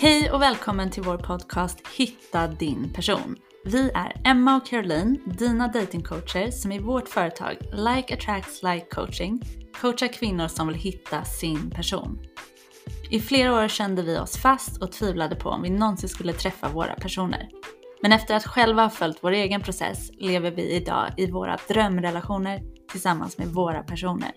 Hej och välkommen till vår podcast Hitta din person. Vi är Emma och Caroline, dina datingcoacher som i vårt företag Like Attracts Like Coaching coachar kvinnor som vill hitta sin person. I flera år kände vi oss fast och tvivlade på om vi någonsin skulle träffa våra personer. Men efter att själva ha följt vår egen process lever vi idag i våra drömrelationer tillsammans med våra personer.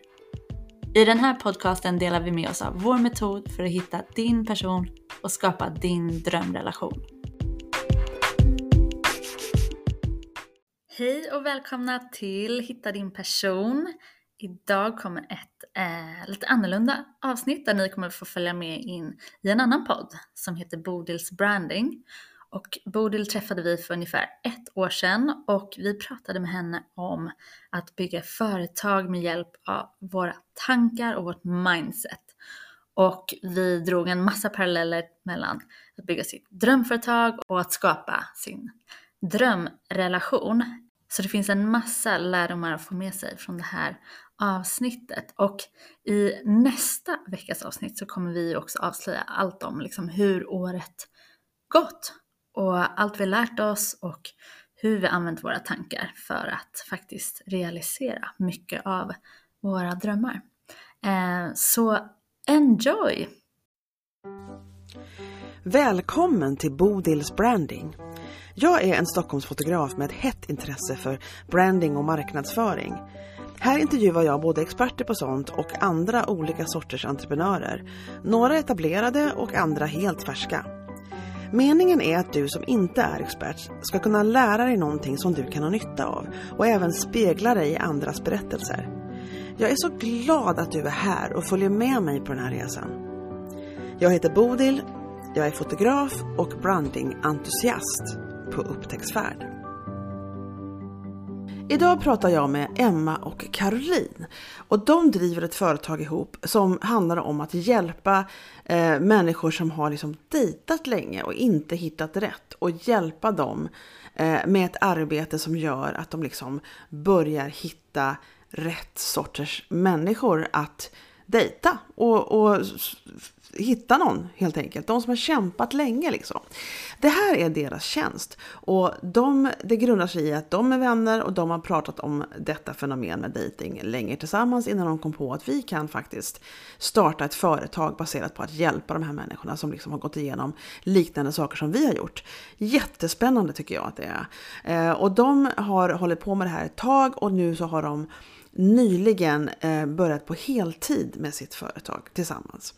I den här podcasten delar vi med oss av vår metod för att hitta din person och skapa din drömrelation. Hej och välkomna till Hitta din person. Idag kommer ett eh, lite annorlunda avsnitt där ni kommer få följa med in i en annan podd som heter Bodils branding. Och Bodil träffade vi för ungefär ett år sedan och vi pratade med henne om att bygga företag med hjälp av våra tankar och vårt mindset. Och vi drog en massa paralleller mellan att bygga sitt drömföretag och att skapa sin drömrelation. Så det finns en massa lärdomar att få med sig från det här avsnittet. Och i nästa veckas avsnitt så kommer vi också avslöja allt om liksom hur året gått och allt vi lärt oss och hur vi använt våra tankar för att faktiskt realisera mycket av våra drömmar. Eh, så enjoy! Välkommen till Bodils branding. Jag är en Stockholmsfotograf med ett hett intresse för branding och marknadsföring. Här intervjuar jag både experter på sånt och andra olika sorters entreprenörer. Några etablerade och andra helt färska. Meningen är att du som inte är expert ska kunna lära dig någonting som du kan ha nytta av och även spegla dig i andras berättelser. Jag är så glad att du är här och följer med mig på den här resan. Jag heter Bodil, jag är fotograf och brandingentusiast på upptäcktsfärd. Idag pratar jag med Emma och Caroline. Och de driver ett företag ihop som handlar om att hjälpa eh, människor som har liksom dejtat länge och inte hittat rätt och hjälpa dem eh, med ett arbete som gör att de liksom börjar hitta rätt sorters människor att dejta. Och, och hitta någon helt enkelt. De som har kämpat länge liksom. Det här är deras tjänst och de, det grundar sig i att de är vänner och de har pratat om detta fenomen med dating länge tillsammans innan de kom på att vi kan faktiskt starta ett företag baserat på att hjälpa de här människorna som liksom har gått igenom liknande saker som vi har gjort. Jättespännande tycker jag att det är. Eh, och de har hållit på med det här ett tag och nu så har de nyligen eh, börjat på heltid med sitt företag tillsammans.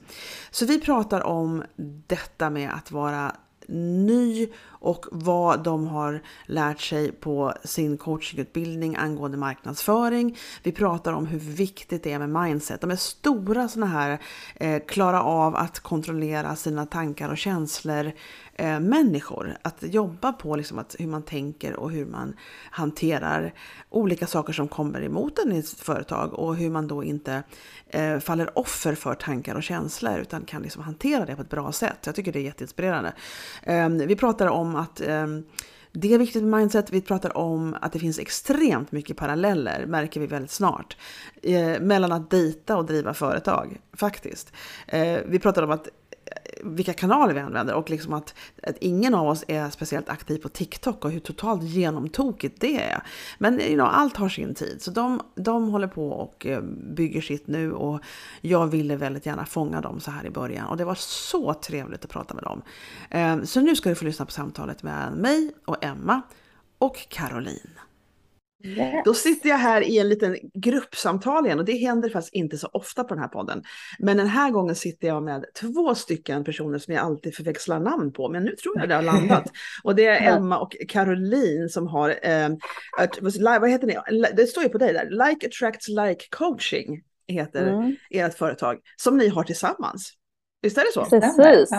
Så vi pratar om detta med att vara ny och vad de har lärt sig på sin coachingutbildning angående marknadsföring. Vi pratar om hur viktigt det är med mindset. De är stora sådana här eh, klara av att kontrollera sina tankar och känslor eh, människor. Att jobba på liksom att, hur man tänker och hur man hanterar olika saker som kommer emot en i ett företag och hur man då inte eh, faller offer för tankar och känslor utan kan liksom hantera det på ett bra sätt. Jag tycker det är jätteinspirerande. Eh, vi pratar om att eh, det är viktigt med mindset. Vi pratar om att det finns extremt mycket paralleller, märker vi väldigt snart, eh, mellan att dejta och driva företag, faktiskt. Eh, vi pratar om att vilka kanaler vi använder och liksom att, att ingen av oss är speciellt aktiv på TikTok och hur totalt genomtokigt det är. Men you know, allt har sin tid, så de, de håller på och eh, bygger sitt nu och jag ville väldigt gärna fånga dem så här i början och det var så trevligt att prata med dem. Eh, så nu ska du få lyssna på samtalet med mig och Emma och Caroline. Yes. Då sitter jag här i en liten gruppsamtal igen och det händer faktiskt inte så ofta på den här podden. Men den här gången sitter jag med två stycken personer som jag alltid förväxlar namn på, men nu tror jag det har landat. Och det är Emma och Caroline som har, eh, vad heter ni? Det står ju på dig där, Like Attracts Like Coaching heter mm. ert företag, som ni har tillsammans. Visst är det så? Precis.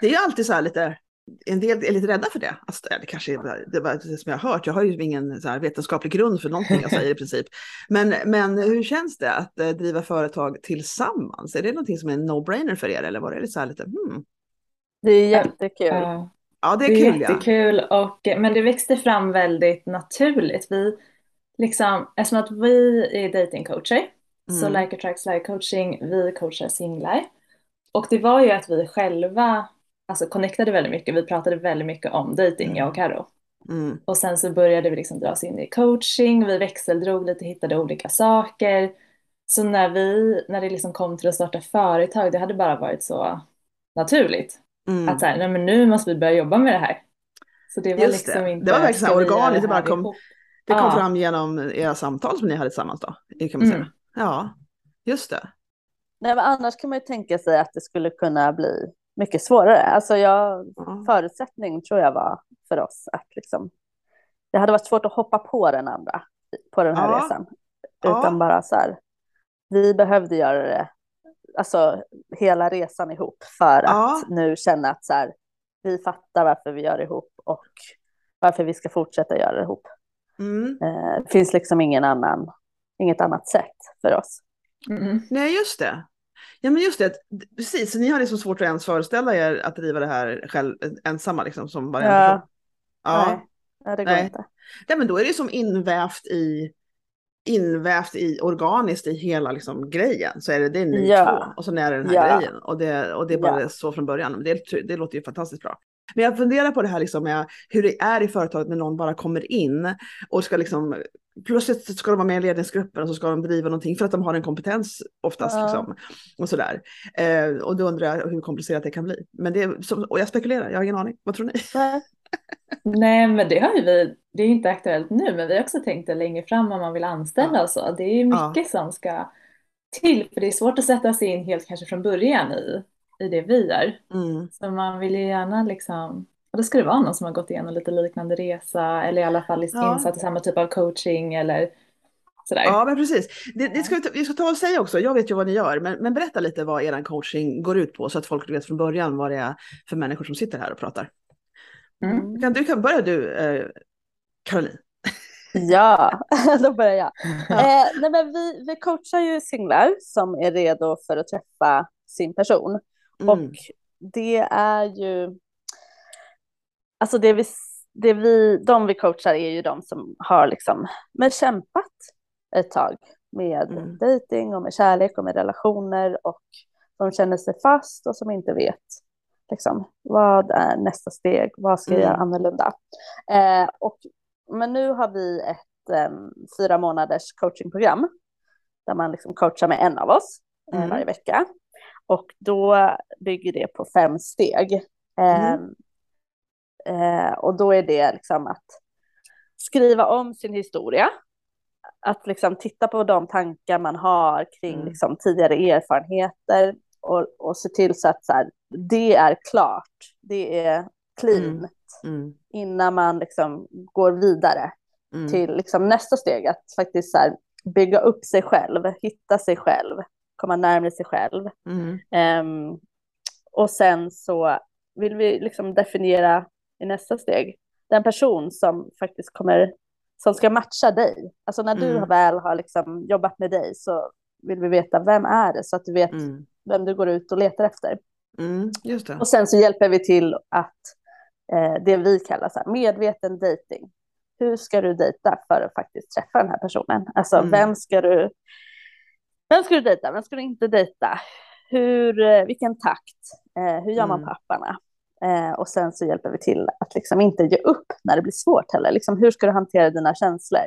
Det är ju alltid så här lite en del är lite rädda för det. Alltså, det kanske är det, var det som jag har hört. Jag har ju ingen så vetenskaplig grund för någonting jag säger i princip. Men, men hur känns det att eh, driva företag tillsammans? Är det någonting som är en no-brainer för er eller var det så här lite hmm? Det är jättekul. Ja, det är, det är kul. Jättekul och, men det växte fram väldigt naturligt. Vi, liksom, eftersom att vi är datingcoacher, mm. så Like Attracts Like Coaching, vi coachar singlar. Och det var ju att vi själva alltså connectade väldigt mycket. Vi pratade väldigt mycket om dating, jag och Karo. Mm. Och sen så började vi liksom dras in i coaching, vi växeldrog lite, hittade olika saker. Så när vi, när det liksom kom till att starta företag, det hade bara varit så naturligt. Mm. Att så här, nej men nu måste vi börja jobba med det här. Så det var Just liksom det. inte... Det var verkligen organiskt, det bara kom- ihop? Det kom Ja. fram genom era samtal som ni hade tillsammans då, kan man säga. Mm. Ja, just det. Nej, men annars kan man ju tänka sig att det skulle kunna bli mycket svårare. Alltså jag, Ja. förutsättning tror jag var för oss att liksom, det hade varit svårt att hoppa på den andra, på den här Ja. resan. Ja. Utan bara så här, vi behövde göra det, alltså hela resan ihop för Ja. att nu känna att så här, vi fattar varför vi gör det ihop och varför vi ska fortsätta göra det ihop. Mm. Eh, Det finns liksom ingen annan, inget annat sätt för oss. Mm. Nej, just det. Ja, men just det. Precis, så ni har liksom svårt att ens föreställa er att driva det här själv, ensamma liksom som bara Ja. Ja. Nej, nej, det går Nej. inte. ja, men då är det som invävt i invävt i organiskt i hela liksom, grejen. Så är det, det är ni Ja. två och så är det den här Ja. grejen. Och det, och det är bara Ja. så från början. Det, det låter ju fantastiskt bra. Men jag funderar på det här liksom med hur det är i företaget när någon bara kommer in och ska liksom plötsligt ska de vara med i ledningsgruppen och så ska de driva någonting för att de har en kompetens oftast. Ja. Liksom, och sådär. Eh, och då undrar jag hur komplicerat det kan bli. Men det som- och jag spekulerar, jag har ingen aning. Vad tror ni? Nej. Men det har ju vi, det är ju inte aktuellt nu, men vi har också tänkt det längre fram om man vill anställa Ja. och så. Det är ju mycket som ska till, för det är svårt att sätta sig in helt kanske från början i, i det vi gör. Mm. Så man vill ju gärna liksom, och då ska det vara någon som har gått igenom lite liknande resa eller i alla fall är Ja. insatt i samma typ av coaching eller sådär. Ja, men precis. Det, det ska vi, ta, vi ska ta och säga också, jag vet ju vad ni gör, men, men berätta lite vad er coaching går ut på så att folk vet från början vad det är för människor som sitter här och pratar. Mm. Kan, du kan börja du, eh, Caroline. Ja, då börjar jag. Ja. Eh, nej men vi, vi coachar ju singlar som är redo för att träffa sin person. Mm. Och det är ju, alltså det vi, det vi, de vi coachar är ju de som har liksom, men kämpat ett tag med Mm. dating och med kärlek och med relationer och de känner sig fast och som inte vet liksom, vad är nästa steg, vad ska jag Mm. göra annorlunda. Eh, och, men nu har vi ett eh, fyra månaders coachingprogram där man liksom coachar med en av oss eh, Mm. varje vecka. Och då bygger det på fem steg. Mm. eh, och då är det liksom att skriva om sin historia. Att liksom titta på de tankar man har kring Mm. liksom tidigare erfarenheter och, och se till så att så här, det är klart, det är clean Mm. Mm. innan man liksom går vidare Mm. till liksom nästa steg, att faktiskt så här, bygga upp sig själv, hitta sig själv, komma närmare sig själv. Mm. Ehm, och sen så vill vi liksom definiera i nästa steg den person som faktiskt kommer, som ska matcha dig. Alltså när du Mm. väl har liksom jobbat med dig så vill vi veta vem är det så att du vet Mm. vem du går ut och letar efter. Mm. Och sen så hjälper vi till att eh, det vi kallar så här, medveten dating. Hur ska du dejta för att faktiskt träffa den här personen? Alltså Mm. vem ska du vem ska du dejta? Vem ska du inte dejta? Hur, eh, vilken takt? Eh, hur gör man Mm. på apparna? Eh, och sen så hjälper vi till att liksom inte ge upp när det blir svårt heller. Liksom, hur ska du hantera dina känslor?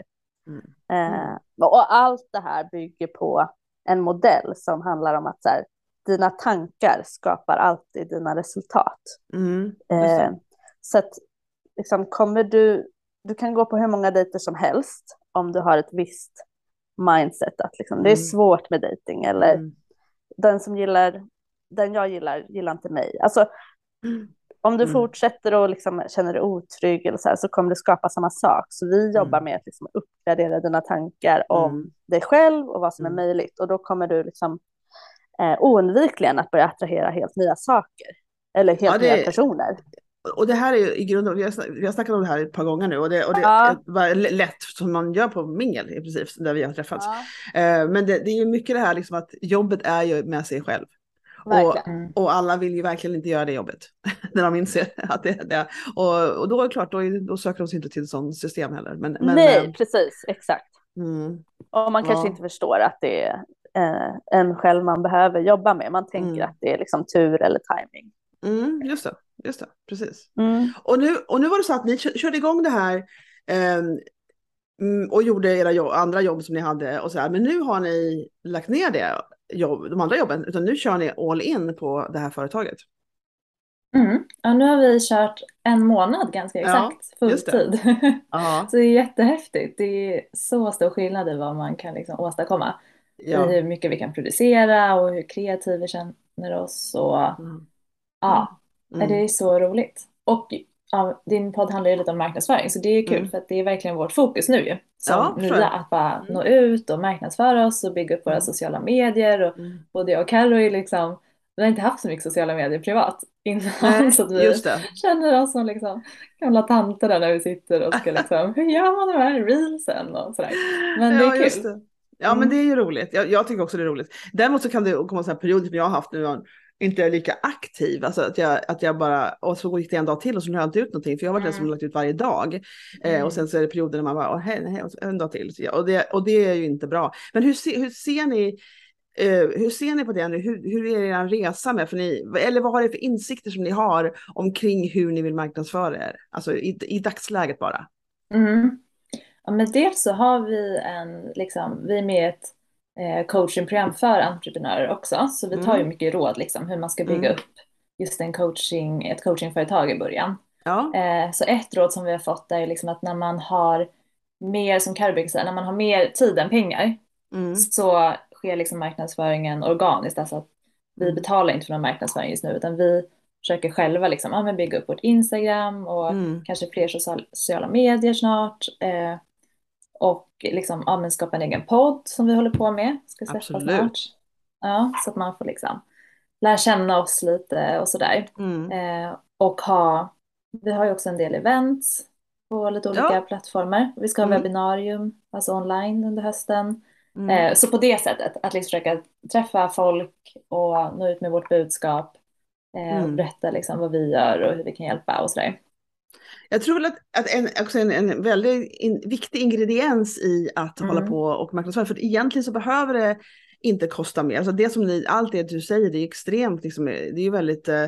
Mm. Eh, och allt det här bygger på en modell som handlar om att så här, dina tankar skapar alltid dina resultat. Mm. Eh, så att liksom, kommer du, du kan gå på hur många dejter som helst om du har ett visst mindset att liksom, det är Mm. svårt med dating eller Mm. den som gillar, den jag gillar gillar inte mig. Alltså, om du Mm. fortsätter och liksom känner dig otrygg eller så, här, så kommer det skapa samma sak. Så vi jobbar Mm. med att liksom uppgradera dina tankar om Mm. dig själv och vad som Mm. är möjligt. Och då kommer du liksom eh, oundvikligen att börja attrahera helt nya saker. Eller helt Ja, det- nya personer. Och det här är i grunden, vi har, vi har snackat om det här ett par gånger nu och det, och det Ja. l- lätt som man gör på mingel i princip, där vi har träffats. Ja, Eh, Men det, det är ju mycket det här liksom att jobbet är ju med sig själv. verkligen. Mm. Och alla vill ju verkligen inte göra det jobbet när de inser att det är det. Och, och då är det klart, då, är- då söker de sig inte till ett sådant system heller. Men, men, Nej, eh, precis, exakt. mm, Och man kanske Ja. inte förstår att det är eh, en själv man behöver jobba med. Man tänker Mm. att det är liksom tur eller timing. Mm, just det. just det, precis. Mm. Och nu, och nu var det så att ni kö- körde igång det här mm, och gjorde era jobb, andra jobb som ni hade och så här. Men nu har ni lagt ner det, jobb, de andra jobben, utan nu kör ni all in på det här företaget. Mm. Ja, nu har vi kört en månad ganska Ja, exakt, det. fulltid. Ja, Så det är jättehäftigt. Det är så stor skillnad i vad man kan liksom åstadkomma. ja. I hur mycket vi kan producera och hur kreativa vi känner oss. Och, Mm. Ja, Mm. det är så roligt. Och ja, din podd handlar ju lite om marknadsföring så det är kul Mm. för att det är verkligen vårt fokus nu ju. Som Ja, nya, att bara Mm. nå ut och marknadsföra oss och bygga upp våra Mm. sociala medier. Och Mm. både jag och Carro är liksom, vi har inte haft så mycket sociala medier privat innan Nej, så att vi känner oss som liksom gamla tanter där när vi sitter och ska liksom, hur gör man de här reelsen och sådär. Men det ja, är just kul. det. Ja, men Mm. det är ju roligt. Jag, jag tycker också det är roligt. Däremot så kan det komma sådana perioder som jag har haft nu, inte är lika aktiv. Alltså att jag, att jag bara, och så gick det en dag till och så har jag inte ut någonting. För jag har varit den som Mm. har lagt ut varje dag. Eh, Mm. och sen så är det perioder när man bara, åh, hej, hej, en dag till. Så, ja, och, det, och det är ju inte bra. Men hur, se, hur ser ni eh, hur ser ni på det nu? Hur, hur är er resa med? För ni, eller vad har ni för insikter som ni har omkring hur ni vill marknadsföra er? Alltså i, i dagsläget bara. Mm. Ja, men dels så har vi en, liksom, vi är med i ett eh, coachingprogram för entreprenörer också, så vi tar ju Mm. mycket råd liksom hur man ska bygga Mm. upp just en coaching, ett coachingföretag i början. Ja. Eh, så ett råd som vi har fått är liksom att när man har mer, som Carro brukar säga, när man har mer tid än pengar Mm. så sker liksom marknadsföringen organiskt, alltså att vi Mm. betalar inte för någon marknadsföring just nu utan vi försöker själva liksom, ja, men bygga upp vårt Instagram och Mm. kanske fler social, sociala medier snart. Eh, och liksom, ja, men skapa en egen podd som vi håller på med. Ska Absolut. snart. Ja, så att man får liksom lära känna oss lite och sådär. Mm. Eh, och ha, vi har ju också en del events på lite olika Ja. plattformar. Vi ska ha Mm. webbinarium, alltså online under hösten. Mm. Eh, så på det sättet, att liksom försöka träffa folk och nå ut med vårt budskap. Eh, och Mm. berätta liksom vad vi gör och hur vi kan hjälpa och sådär. Jag tror att, att en, också en, en väldigt in, viktig ingrediens i att Mm. hålla på och marknadsföra, för egentligen så behöver det inte kosta mer. Alltså det som ni, allt det du säger, det är extremt, liksom, det är ju väldigt, eh,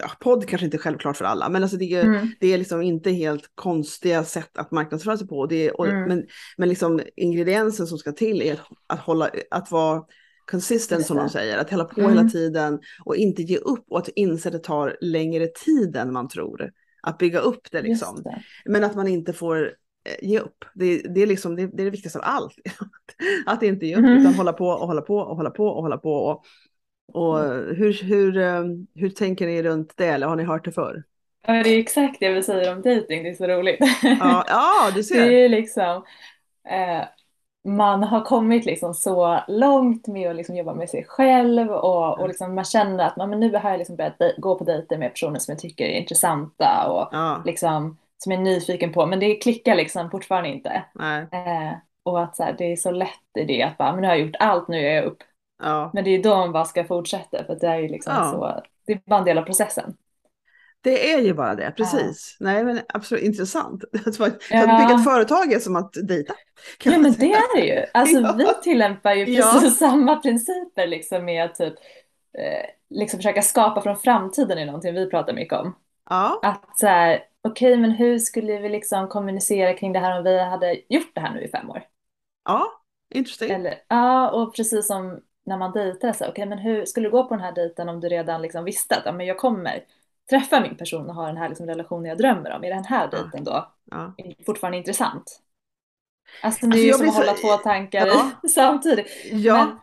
ja, podd kanske inte är självklart för alla, men alltså det, är, Mm. det är liksom inte helt konstiga sätt att marknadsföra sig på. Det är, och, Mm. Men, men liksom ingrediensen som ska till är att, att, hålla, att vara consistent som de säger, att hålla på Mm. hela tiden och inte ge upp och att inse att det tar längre tid än man tror att bygga upp det liksom. Det. Men att man inte får eh, ge upp. Det, det, är, liksom, det, det är det viktigaste av allt. att inte ge upp Mm. utan hålla på och hålla på och hålla på och hålla på. Och, och hur, hur, eh, hur tänker ni runt det eller har ni hört det förr? Ja, det är exakt det vi säger om dating, det är så roligt. Ja, ja du Det ser. är liksom, eh, man har kommit liksom så långt med att liksom jobba med sig själv och, och liksom man känner att man, men nu har jag liksom börjat gå på dejter med personer som jag tycker är intressanta och Ja, liksom, som jag är nyfiken på, men det klickar liksom fortfarande inte. Eh, och att så här, det är så lätt i det att bara, men nu har jag gjort allt, nu ger jag upp. ja. Men det är då man bara ska fortsätta för det är liksom Ja. så, det är bara en del av processen. Det är ju bara det, precis. Nej men absolut intressant. Att bygga Ja. ett företag är som att dejta. Ja men det är det ju. Alltså Ja. vi tillämpar ju Ja. precis samma principer liksom med att typ eh, liksom försöka skapa från framtiden är någonting vi pratar mycket om. Ja, Att så här, okej men hur skulle vi liksom kommunicera kring det här om vi hade gjort det här nu i fem år? ja, intressant. Ja och precis som när man dejtar så okej men hur skulle du gå på den här dejten om du redan liksom visste att ja, men jag kommer träffa min person och ha den här liksom relationen jag drömmer om. Är den här dejten då Ja. fortfarande intressant? Alltså det Alltså, är ju jag som att så- hålla två tankar Ja. samtidigt. Ja. Men,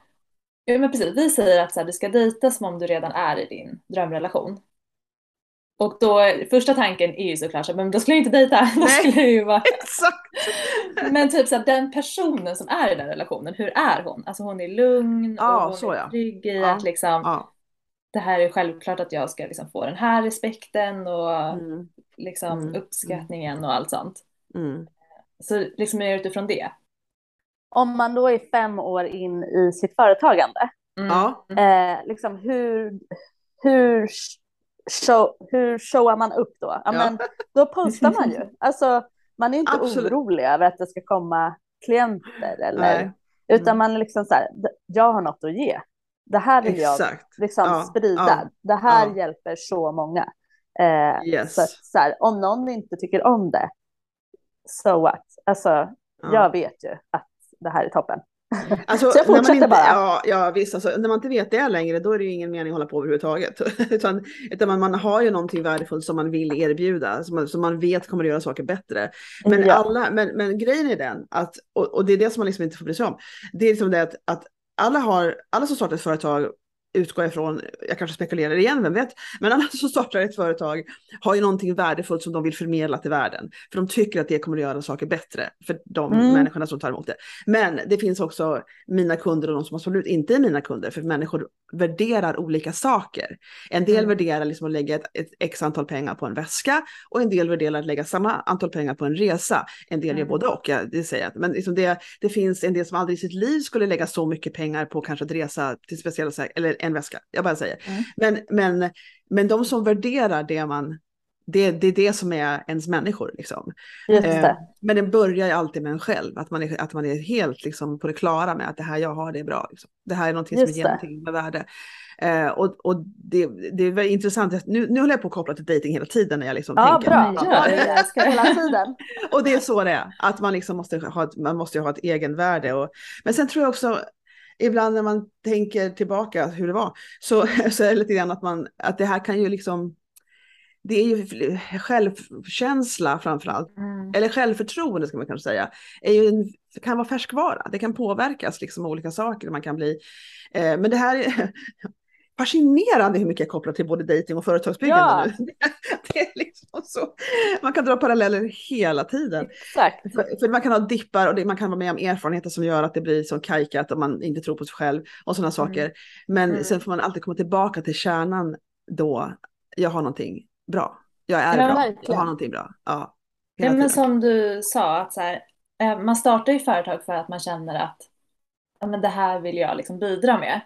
ja, men precis, vi säger att så här, du ska dejta som om du redan är i din drömrelation. Och då, första tanken är ju såklart så här, men då skulle jag inte dejta. Då Nej. skulle jag ju vara... Exakt. Men typ så här, den personen som är i den relationen, hur är hon? Alltså hon är lugn Ja, och hon så är trygg i att liksom. Det här är självklart att jag ska liksom få den här respekten och Mm. liksom Mm. uppskattningen och allt sånt. Mm. Så liksom är det utifrån det. Om man då är fem år in i sitt företagande, Mm. Ja. eh, liksom hur, hur, show, hur showar man upp då? Ja. Men, då postar man ju. Alltså, man är inte Absolut. orolig över att det ska komma klienter eller, Nej. utan Mm. man är liksom så här, "D- jag har något att ge. Det här vill jag Exakt. liksom Ja, sprida. ja, Det här ja. hjälper så många. Eh, Yes. Så, så här, om någon inte tycker om det, so what? Alltså, Ja. jag vet ju att det här är toppen. Alltså, Så jag fortsätter inte, bara. Ja, ja visst, alltså, när man inte vet det längre då är det ju ingen mening att hålla på överhuvudtaget. utan utan man, man har ju någonting värdefullt som man vill erbjuda, som man, som man vet kommer att göra saker bättre. Men, Ja. alla, men, men grejen är den, att, och, och det är det som man liksom inte får bry sig om, det är liksom det att, att alla, har, alla som startar ett företag utgår ifrån, jag kanske spekulerar igen, vem vet, men alla som startar ett företag har ju någonting värdefullt som de vill förmedla till världen. För de tycker att det kommer att göra saker bättre för de Mm. människorna som tar emot det. Men det finns också mina kunder och de som absolut inte är mina kunder, för människor värderar olika saker. En del Mm. värderar liksom att lägga ett, ett x antal pengar på en väska och en del värderar att lägga samma antal pengar på en resa. En del gör Mm. både och, ja, det säger jag. Men liksom det, det finns en del som aldrig i sitt liv skulle lägga så mycket pengar på kanske att resa till speciella, eller en väska. Jag bara säger. Mm. Men, men, men de som värderar det man, det, det är det som är ens människor. Liksom. Eh. Men det börjar ju alltid med en själv, att man är, att man är helt liksom, på det klara med att det här jag har det är bra. Liksom. Det här är någonting som ger någonting med värde. Eh, och och det, det är väldigt intressant, nu, nu håller jag på att koppla till dating hela tiden när jag liksom Ja, tänker. bra. Ja, älskar hela tiden. Och det är så det är, att man liksom måste ha ett, man måste ha ett egenvärde. Och, men sen tror jag också, ibland när man tänker tillbaka hur det var, så, så är det lite grann att, man, att det här kan ju liksom, det är ju självkänsla framför allt, Mm. eller självförtroende ska man kanske säga, är ju en, kan vara färskvara. Det kan påverkas liksom av olika saker. Man kan bli, eh, men det här är fascinerande hur mycket jag kopplar till både dating och företagsbyggande Ja. nu. Det är liksom så. Man kan dra paralleller hela tiden. Exakt. För, för man kan ha dippar och det, man kan vara med om erfarenheter som gör att det blir som kajkat och man inte tror på sig själv och sådana saker. Men Mm. sen får man alltid komma tillbaka till kärnan då. Jag har någonting bra. Jag är Ja, bra. Jag verkligen. har någonting bra. Ja, Ja, men som du sa, att så här, eh, man startar ju företag för att man känner att ja, men det här vill jag liksom bidra med.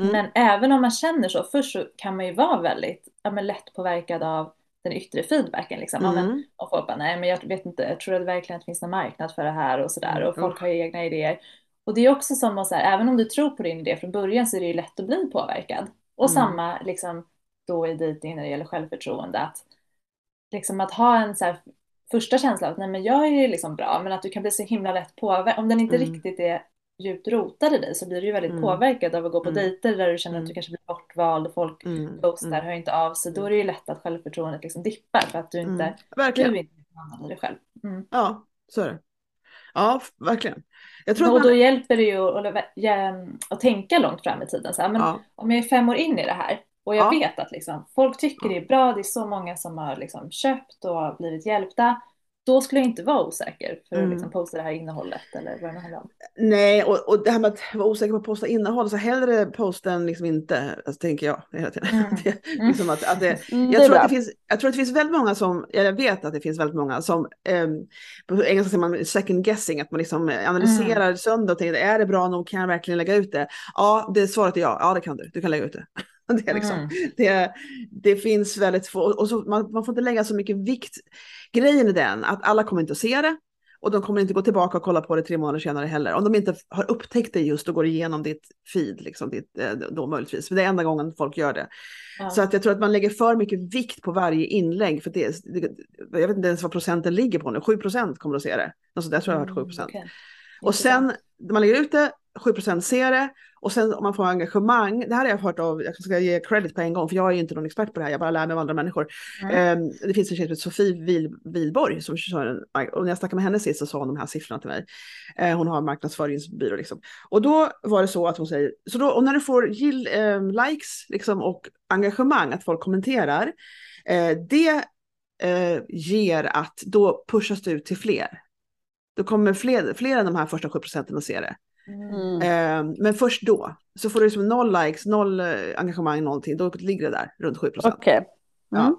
Mm. Men även om man känner så, först så kan man ju vara väldigt ja, men lätt påverkad av den yttre feedbacken. Liksom. Ja, men, Mm. och folk bara, nej men jag vet inte, jag tror att det verkligen att det finns någon marknad för det här och sådär. Mm, Och folk har ju egna idéer. Och det är också som att så här, även om du tror på din idé från början så är det ju lätt att bli påverkad. Och Mm. samma liksom då i dejting när det gäller självförtroende. Att, liksom att ha en så här, första känsla av att nej men jag är ju liksom bra men att du kan bli så himla lätt påverkad. Om den inte Mm. riktigt är djupt rotad i dig så blir du ju väldigt Mm. påverkad av att gå på Mm. dejter där du känner att Mm. du kanske blir bortvald och folk Mm. ghostar, Mm. hör inte av sig. Då är det ju lätt att självförtroendet liksom dippar för att du inte, Mm. du Verkligen. är inte använder dig själv. Mm. Ja, så är det. Ja, verkligen. Jag tror Och att då man... hjälper det ju att, att tänka långt fram i tiden. Så här, men Ja, om jag är fem år in i det här och jag Ja. vet att liksom, folk tycker det är bra, det är så många som har liksom, köpt och blivit hjälpta. Då skulle jag inte vara osäker för att Mm. liksom, posta det här innehållet eller vad det handlar om. nej, och, och det här med att vara osäker på att posta innehåll, så hellre posta än liksom inte, alltså, tänker jag hela tiden. Mm. Det, Mm. liksom att, att det, Mm, det jag, tror att det finns, jag tror att det finns väldigt många som, jag vet att det finns väldigt många som, ehm, på engelska säger man second guessing, att man liksom analyserar sönder och tänker, är det bra nog, kan jag verkligen lägga ut det? Ja, det svaret är ja, ja det kan du, du kan lägga ut det. Det, är liksom, Mm. det, det finns väldigt få, och så, man, man får inte lägga så mycket vikt. Grejen är den att alla kommer inte att se det och de kommer inte gå tillbaka och kolla på det tre månader senare heller. Om de inte har upptäckt det just och går igenom ditt feed, liksom, ditt, eh, då möjligtvis. För det är enda gången folk gör det. Ja. Så att jag tror att man lägger för mycket vikt på varje inlägg. För det, det, jag vet inte ens vad procenten ligger på nu. 7 procent kommer att se det. Alltså, där tror jag har varit 7 procent. Mm, okej. Och sen, när man lägger ut det, 7% ser det. Och sen om man får engagemang, det här har jag hört av, jag ska ge credit på en gång, för jag är ju inte någon expert på det här, jag bara lär mig av andra människor. Mm. Ehm, det finns en tjej som heter Sofie Wil, Wilborg, som kör en, och när jag snackade med henne sist så sa hon de här siffrorna till mig. Eh, hon har en marknadsföringsbyrå liksom. Och då var det så att hon säger, så då, och när du får gill, ehm, likes liksom, och engagemang, att folk kommenterar, eh, det eh, ger att då pushas du ut till fler. Då kommer fler, fler än de här första 7 procenten att se det. Mm. Mm. Eh, men först då, så får du liksom noll likes, noll eh, engagemang, någonting, då ligger det där runt 7 procent. Okej. Mm. Ja.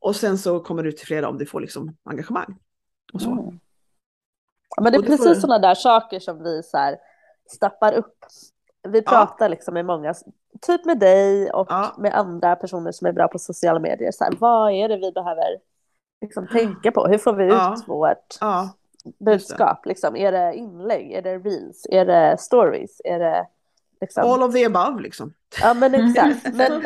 Och sen så kommer du till flera om du får liksom engagemang. Och så. Mm. Ja, men det är Och du får- precis sådana där saker som vi så här stappar upp. Vi pratar liksom med många, typ med dig och Ja. med andra personer som är bra på sociala medier. Så här, vad är det vi behöver liksom tänka på? Hur får vi ut Ja. vårt Ja, budskap? Liksom? Är det inlägg? Är det reels? Är det stories? Är det liksom... all of the above liksom. Ja men exakt. Men,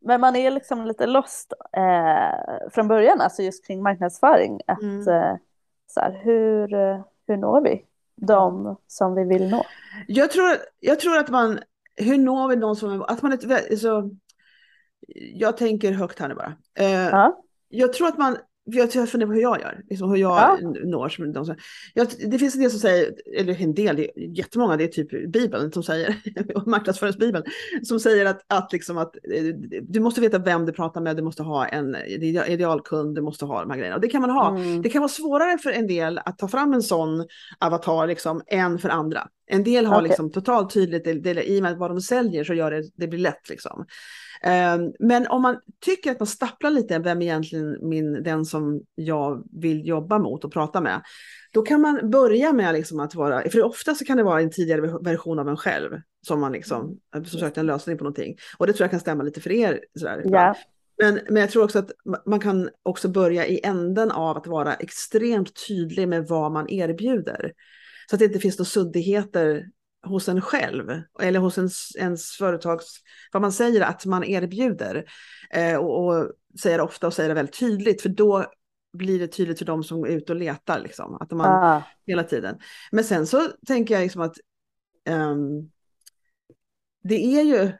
men man är liksom lite lost eh, från början, alltså just kring marknadsföring. Att, Mm. eh, så här, hur, hur når vi de som vi vill nå? Jag tror, jag tror att man, hur når vi någon som, att man är, så, jag tänker högt här nu bara. Eh, Ja, Jag tror att man, jag jag funderar på hur jag gör, liksom hur jag Ja. når. Som de jag, det finns en del som säger, eller en del, det är jättemånga, det är typ Bibeln som säger, marknadsföringsbibeln, som säger att, att, liksom att eh, du måste veta vem du pratar med, du måste ha en ide- idealkund, du måste ha de här grejerna. Och det kan man ha. Mm. Det kan vara svårare för en del att ta fram en sån avatar liksom, än för andra. En del har Okej. liksom totalt tydligt, det, det, i och med vad de säljer så gör det, det blir lätt liksom. Ehm, Men om man tycker att man stapplar lite vem egentligen min, den som jag vill jobba mot och prata med, då kan man börja med liksom att vara, för ofta så kan det vara en tidigare version av en själv som man liksom, som sökte en lösning på någonting. Och det tror jag kan stämma lite för er. Sådär, ja. Men, men jag tror också att ma- man kan också börja i änden av att vara extremt tydlig med vad man erbjuder. Så att det inte finns några suddigheter hos en själv eller hos ens, ens företags, vad man säger att man erbjuder. Eh, och, och säger ofta och säger det väldigt tydligt för då blir det tydligt för de som är ute och letar. Liksom, att man, Ah, hela tiden. Men sen så tänker jag liksom att ehm, det är ju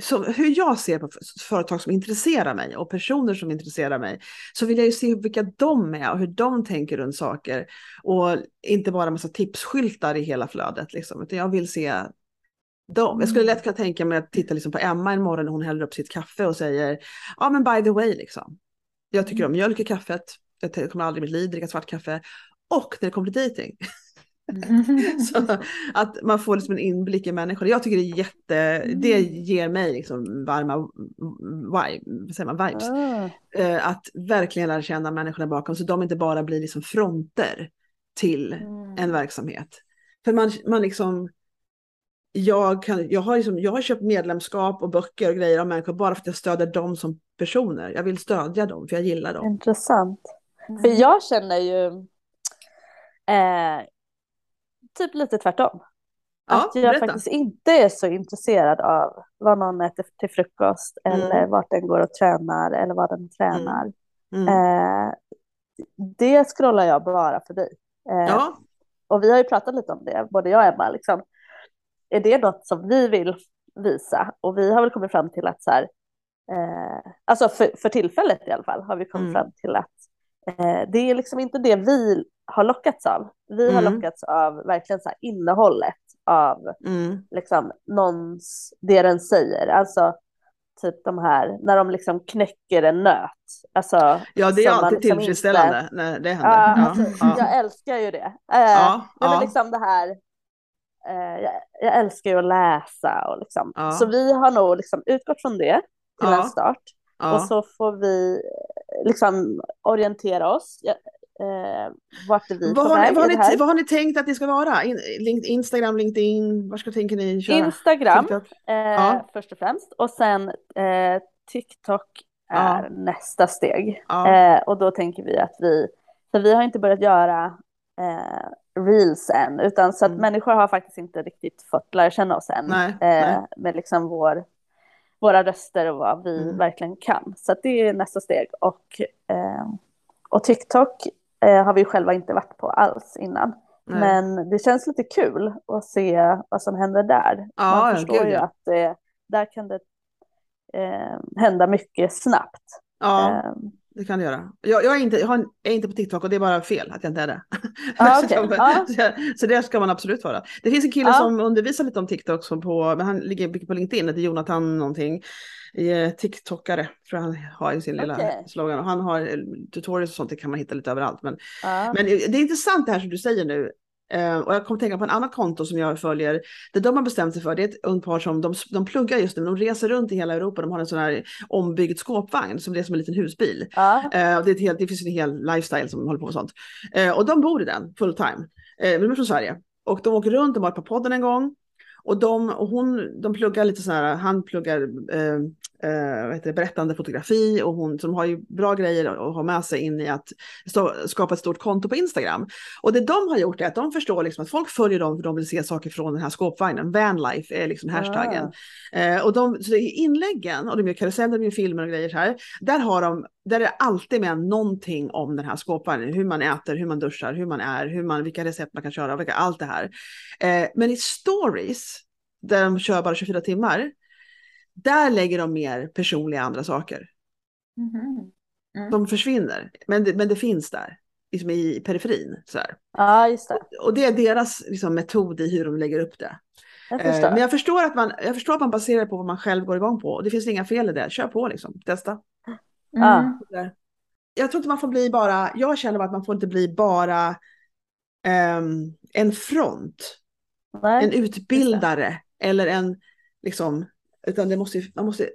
så hur jag ser på företag som intresserar mig och personer som intresserar mig så vill jag ju se vilka de är och hur de tänker runt saker och inte bara massa tipsskyltar i hela flödet liksom, utan jag vill se dem. Jag skulle lätt kunna tänka mig att titta liksom på Emma en morgon när hon häller upp sitt kaffe och säger ja men by the way liksom. Jag tycker om mjölk i kaffet, jag kommer aldrig i mitt liv dricka svart kaffe och när det kommer till dejting. Så att man får liksom en inblick i människor. Jag tycker det är jätte, det ger mig liksom varma vibe, säger man, vibes. Eh, Att verkligen lära känna människorna bakom så de inte bara blir liksom fronter till Mm. en verksamhet. För man, man liksom, jag, kan, jag, har liksom, jag har köpt medlemskap och böcker och grejer av människor bara för att jag stöder dem som personer. Jag vill stödja dem för jag gillar dem. Intressant. För jag känner ju eh, typ lite tvärtom. Ja, att jag berätta. faktiskt inte är så intresserad av vad någon äter till frukost Mm. eller vart den går och tränar eller vad den tränar. Mm. Eh, det scrollar jag bara förbi. Eh, Ja, Och vi har ju pratat lite om det, både jag och Emma. Liksom. Är det något som vi vill visa? Och vi har väl kommit fram till att så här, eh, alltså för, för tillfället i alla fall, har vi kommit Mm. fram till att eh, det är liksom inte det vi har lockats av. Vi har Mm. lockats av verkligen så här innehållet av mm. liksom någons, det den säger. Alltså typ de här, när de liksom knäcker en nöt. Alltså, ja det är alltid liksom tillfredsställande inte- när det händer. Ja, Ja, alltså, ja. Jag älskar ju det. Eh, Ja, nej, men liksom det här, eh, jag, jag älskar ju att läsa och liksom. Så vi har nog liksom utgått från det till en start. Och så får vi eh, liksom orientera oss. Ja, eh, vart är vi Vad har, ni, vad, har ni, vad har ni tänkt att det ska vara? In, link, Instagram, LinkedIn, var ska tänker ni köra? Instagram eh, Ja. först och främst och sen eh, TikTok är Ja. nästa steg. Ja. Eh, och då tänker vi att vi, för vi har inte börjat göra eh, reels än, utan så att Mm. människor har faktiskt inte riktigt fått lära känna oss än. Nej, eh, nej. Med liksom vår, våra röster och vad vi Mm. verkligen kan. Så att det är nästa steg. Och, eh, och TikTok eh, har vi själva inte varit på alls innan. Nej. Men det känns lite kul att se vad som händer där. Ja, Man förstår gud, ju ja. att det, där kan det eh, hända mycket snabbt. Ja, Eh, det kan det göra. Jag, jag, är inte, jag har- är inte på TikTok och det är bara fel att jag inte är det. Ja, så, okej. jag- Ja. så, så det ska man absolut vara. Det finns en kille Ja. som undervisar lite om TikTok, som på, men han ligger mycket på LinkedIn, det är Jonathan någonting. Eh, TikTokare tror jag han har i sin lilla Okej. slogan. Och han har eh, tutorials och sånt, det kan man hitta lite överallt. Men ja. Men det är intressant det här som du säger nu. Eh, och jag kommer tänka på en annat konto som jag följer. Det de har bestämt sig för, det är ett ungt par som de, de pluggar just nu. De reser runt i hela Europa. De har en sån här ombyggd skåpvagn som det är som en liten husbil. Eh, och det, är ett helt, det finns en hel lifestyle som håller på med sånt. Eh, och de bor i den full time. De är från Sverige. Och de åker runt, de har varit på podden en gång. Och, de, och hon, de pluggar lite så här, han pluggar eh, eh, vad heter det, berättande fotografi och hon som har ju bra grejer att ha med sig in i att skapa ett stort konto på Instagram. Och det de har gjort är att de förstår liksom att folk följer dem för de vill se saker från den här skåpvagnen. Vanlife är liksom hashtaggen. Ah. Eh, och de, så i inläggen, och de gör karuseller, de gör filmer och grejer så här, där har de där är det alltid med någonting om den här skåpvagnen, hur man äter, hur man duschar, hur man är, hur man, vilka recept man kan köra, vilka, allt det här. Eh, men i stories, där de kör bara 24 timmar, där lägger de mer personliga andra saker. Mhm. Mm. De försvinner, men det, men det finns där, liksom i periferin. Så här. Ja, just det. Och det är deras liksom, metod i hur de lägger upp det. Jag Eh, men jag förstår, att man, jag förstår att man baserar det på vad man själv går igång på. Och det finns inga fel i det, kör på liksom, testa. Mm. Jag tror inte man får bli bara, jag känner att man får inte bli bara ehm, en front, Nej. en utbildare eller en, liksom, utan det måste, man måste,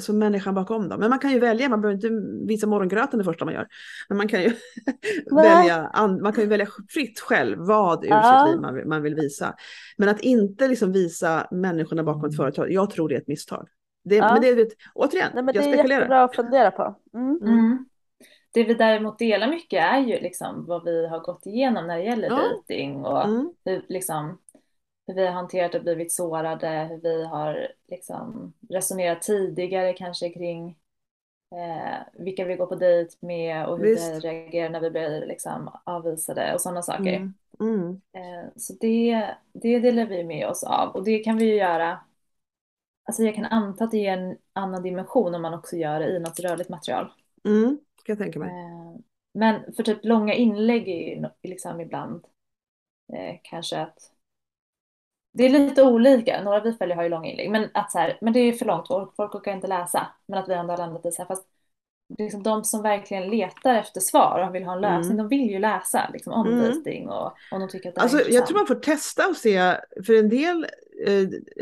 som människan bakom dem. Men man kan ju välja, man behöver inte visa morgongröten det första man gör. Men man kan ju välja, an, man kan ju välja fritt själv vad ur Ja. sitt liv man, man vill visa. Men att inte liksom visa människorna bakom ett företag, jag tror det är ett misstag. Det, Ja. Men det är, återigen, Nej, men jag det är spekulerar. jättebra att fundera på. Mm. Mm. Det vi däremot delar mycket är ju liksom vad vi har gått igenom när det gäller Ja. dejting och Mm. hur, liksom, hur vi har hanterat och blivit sårade, hur vi har liksom resonerat tidigare kanske kring eh, vilka vi går på dejt med och hur Visst. vi reagerar när vi blir liksom avvisade och sådana saker. Mm. Mm. Eh, Så det, det delar vi med oss av och det kan vi ju göra. Alltså jag kan anta att det ger en annan dimension om man också gör det i något rörligt material. Mm. Ska jag tänka mig. Eh, Men för typ långa inlägg är ju liksom ibland eh, kanske att det är lite olika. Några vi följer har ju långa inlägg, men att så här, men det är för långt, folk, folk orkar inte läsa. Men att vi ändå har landat i så här, fast liksom de som verkligen letar efter svar och vill ha en lösning, de vill ju läsa liksom, om Mm. och om de tycker att det Alltså, är jag intressant. tror man får testa och se, för en del,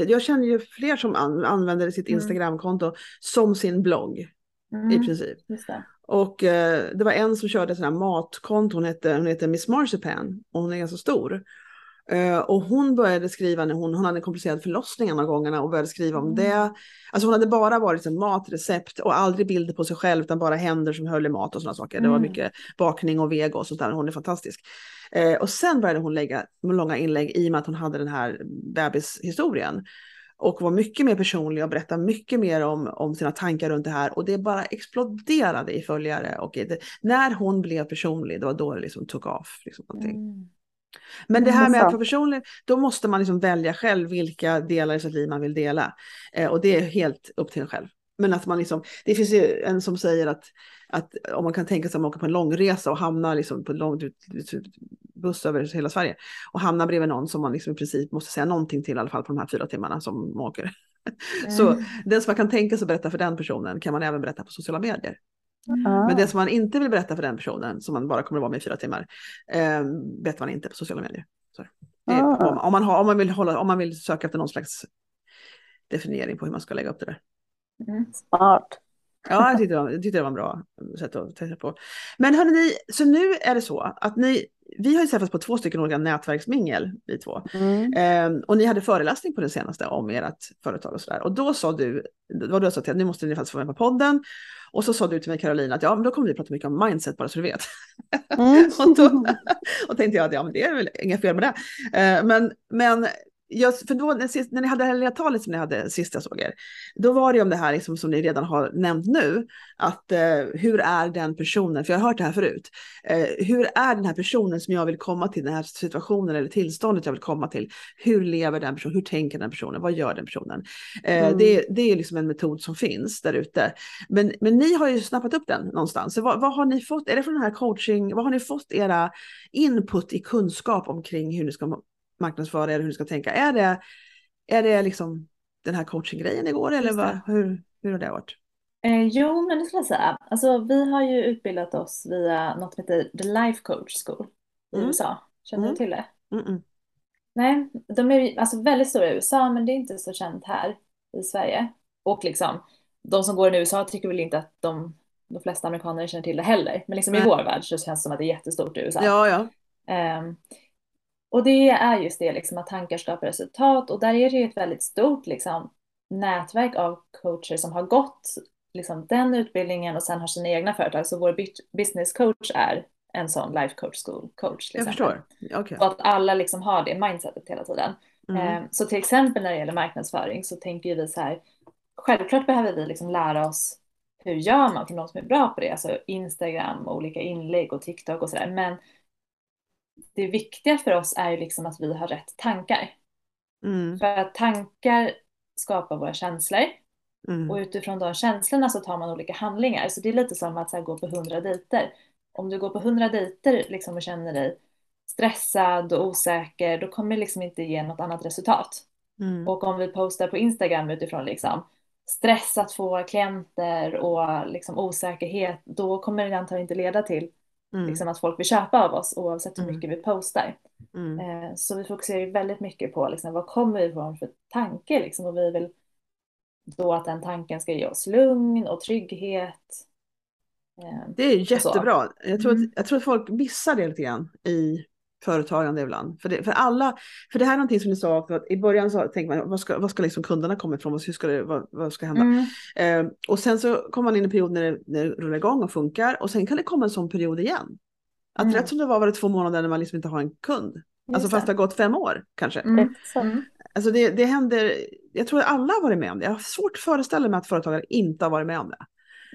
jag känner ju fler som an, använder sitt Mm. Instagramkonto som sin blogg i Mm, princip. just det. Och eh, det var en som körde sånt här matkonto, hon heter, hon heter Miss Marzipan och hon är ganska stor. Eh, och hon började skriva när hon, hon hade en komplicerad förlossning en av gångerna och började skriva om Mm. det. Alltså hon hade bara varit liksom mat, recept och aldrig bilder på sig själv utan bara händer som höll i mat och sådana saker. Det var Mm. mycket bakning och vego och sånt där. Hon är fantastisk. Eh, och sen började hon lägga långa inlägg i och med att hon hade den här bebishistorien. Och var mycket mer personlig och berättade mycket mer om, om sina tankar runt det här. Och det bara exploderade i följare. Och det, när hon blev personlig, det var då det liksom tog off. Liksom, någonting. Mm. Men det här med att vara personlig, då måste man liksom välja själv vilka delar i sitt liv man vill dela. Eh, och det är helt upp till en själv. Men att man liksom, det finns ju en som säger att, att om man kan tänka sig att man åker på en långresa och hamnar liksom på en lång buss över hela Sverige och hamnar bredvid någon som man liksom i princip måste säga någonting till i alla fall på de här fyra timmarna som man åker. Så Mm. den som man kan tänka sig att berätta för den personen kan man även berätta på sociala medier. Ah. Men det som man inte vill berätta för den personen, som man bara kommer att vara med i fyra timmar, eh, berättar man inte på sociala medier. Är, Ah. om, om, man har, om, man vill hålla, om man vill söka efter någon slags definiering på hur man ska lägga upp det där. Mm. Smart. Ja, jag tyckte, jag tyckte det var en bra sätt att tänka på. Men hörni, så nu är det så att ni, vi har ju träffats på två stycken olika nätverksmingel, vi två. Mm. Ehm, och ni hade föreläsning på den senaste om ert företag och sådär. Och då sa du, var du sa till att nu måste ni faktiskt få med på podden. Och så sa du till mig Caroline att ja, men då kommer vi prata mycket om mindset bara så du vet. Mm. och då och tänkte jag att ja, men det är väl inga fel med det. Eh, men men jag, för då, när, ni hade det här lilla talet som ni hade sist jag såg er, då var det om det här liksom, som ni redan har nämnt nu, att eh, hur är den personen, för jag har hört det här förut, eh, hur är den här personen som jag vill komma till, den här situationen eller tillståndet jag vill komma till, hur lever den personen, hur tänker den personen, vad gör den personen? Eh, Mm. det, det är liksom en metod som finns där ute. Men, men ni har ju snappat upp den någonstans. Så vad, vad har ni fått, är det från den här coaching, vad har ni fått era input i kunskap omkring hur ni ska marknadsföra er, hur ni ska tänka? Är det, är det liksom den här coachinggrejen igår eller vad, hur, hur har det varit? Eh, jo, men det skulle jag säga. Alltså, vi har ju utbildat oss via något som heter The Life Coach School i Mm. USA. Känner Mm. du till det? Mm-mm. Nej, de är alltså väldigt stora i USA, men det är inte så känt här i Sverige. Och liksom, de som går i USA tycker väl inte att de, de flesta amerikaner känner till det heller. Men liksom i vår värld så känns det som att det är jättestort i USA. Ja, ja. Ehm, och det är just det, liksom, att tankar skapar resultat. Och där är det ju ett väldigt stort liksom, nätverk av coacher som har gått liksom, den utbildningen och sen har sina egna företag. Så vår business coach är en sån life coach school coach. Jag förstår. Okay. Så att alla liksom har det mindsetet hela tiden. Mm. Eh, så till exempel när det gäller marknadsföring så tänker vi så här, självklart behöver vi liksom lära oss hur gör man för någon som är bra på det, alltså Instagram och olika inlägg och TikTok och sådär. Men det viktiga för oss är ju liksom att vi har rätt tankar. Mm. För att tankar skapar våra känslor mm. och utifrån de känslorna så tar man olika handlingar. Så det är lite som att här, gå på hundra dejter. Om du går på hundra dejter liksom, och känner dig stressad och osäker, då kommer det liksom inte ge något annat resultat. Mm. Och om vi postar på Instagram utifrån liksom stress att få klienter och liksom osäkerhet, då kommer det antagligen inte leda till mm. liksom, att folk vill köpa av oss oavsett hur mm. mycket vi postar. Mm. Eh, så vi fokuserar väldigt mycket på liksom, vad kommer vi ifrån för tanke liksom, och vi vill då att den tanken ska ge oss lugn och trygghet. Eh, det är jättebra. Jag tror, att, mm. jag tror att folk missar det lite grann i företagande ibland. För det, för alla, för det här är någonting som ni sa, att i början så tänker man, vad ska, vad ska liksom kunderna komma ifrån, hur ska det, vad, vad ska hända? Mm. Eh, och sen så kommer man in i en period när det, när det rullar igång och funkar och sen kan det komma en sån period igen. Att mm. rätt som det var var det två månader när man liksom inte har en kund. Alltså fast det har gått fem år kanske. Mm. mm. Alltså det, det händer, jag tror att alla har varit med om det. Jag har svårt att föreställa mig att företagare inte har varit med om det.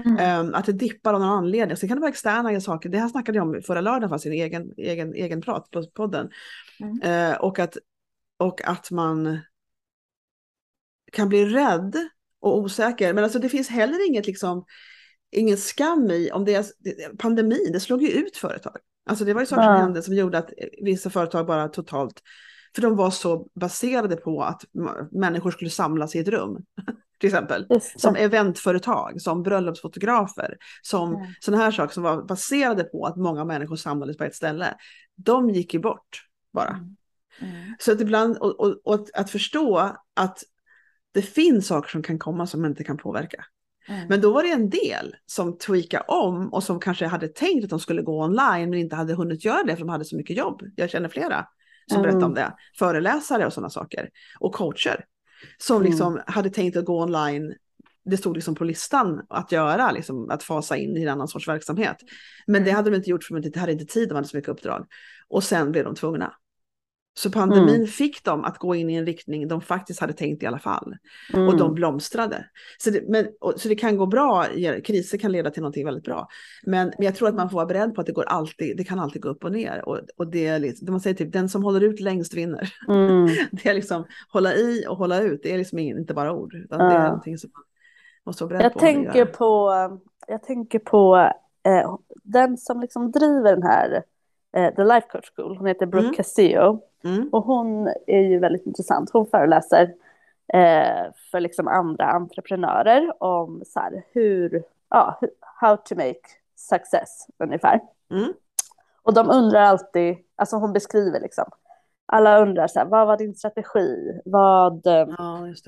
Mm. Um, att det dippar av någon anledning. Sen kan det vara externa saker. Det här snackade jag om förra lördagen fast i en egen, egen, egen prat på podden. Mm. Uh, och, att, och att man kan bli rädd och osäker. Men alltså det finns heller inget liksom, ingen skam i om det är pandemin, det slog ju ut företag. Alltså det var ju saker som hände som gjorde att vissa företag bara totalt, för de var så baserade på att människor skulle samlas i ett rum. till exempel. Som eventföretag, som bröllopsfotografer, som mm. sådana här saker som var baserade på att många människor samlades på ett ställe. De gick ju bort bara. Mm. Mm. Så att ibland, och, och, och, att förstå att det finns saker som kan komma som man inte kan påverka. Mm. Men då var det en del som tweakade om och som kanske hade tänkt att de skulle gå online men inte hade hunnit göra det för de hade så mycket jobb. Jag känner flera som mm. berättar om det. Föreläsare och sådana saker. Och coacher som mm. liksom mm. hade tänkt att gå online. Det stod liksom på listan att göra, liksom, att fasa in i en annan sorts verksamhet. Men det mm. hade de inte gjort för de hade inte tid, de hade så mycket uppdrag. Och sen blev de tvungna. Så pandemin mm. fick dem att gå in i en riktning de faktiskt hade tänkt i alla fall. Mm. Och de blomstrade. Så det, men, och, så det kan gå bra, kriser kan leda till någonting väldigt bra. Men, men jag tror att man får vara beredd på att det, går alltid, det kan alltid gå upp och ner. Och, och det är liksom, man säger typ, den som håller ut längst vinner. Mm. det är liksom hålla i och hålla ut, det är liksom inte bara ord. Utan ja. det är någonting som man måste vara beredd jag på. Tänker på. Jag tänker på eh, den som liksom driver den här eh, The Life Coach School, hon heter Brooke mm. Castillo. Mm. Och hon är ju väldigt intressant. Hon föreläser eh, för liksom andra entreprenörer om så här, hur, ja, how to make success ungefär. Mm. Och de undrar alltid, alltså hon beskriver liksom, alla undrar så här, vad var din strategi? Vad, ja,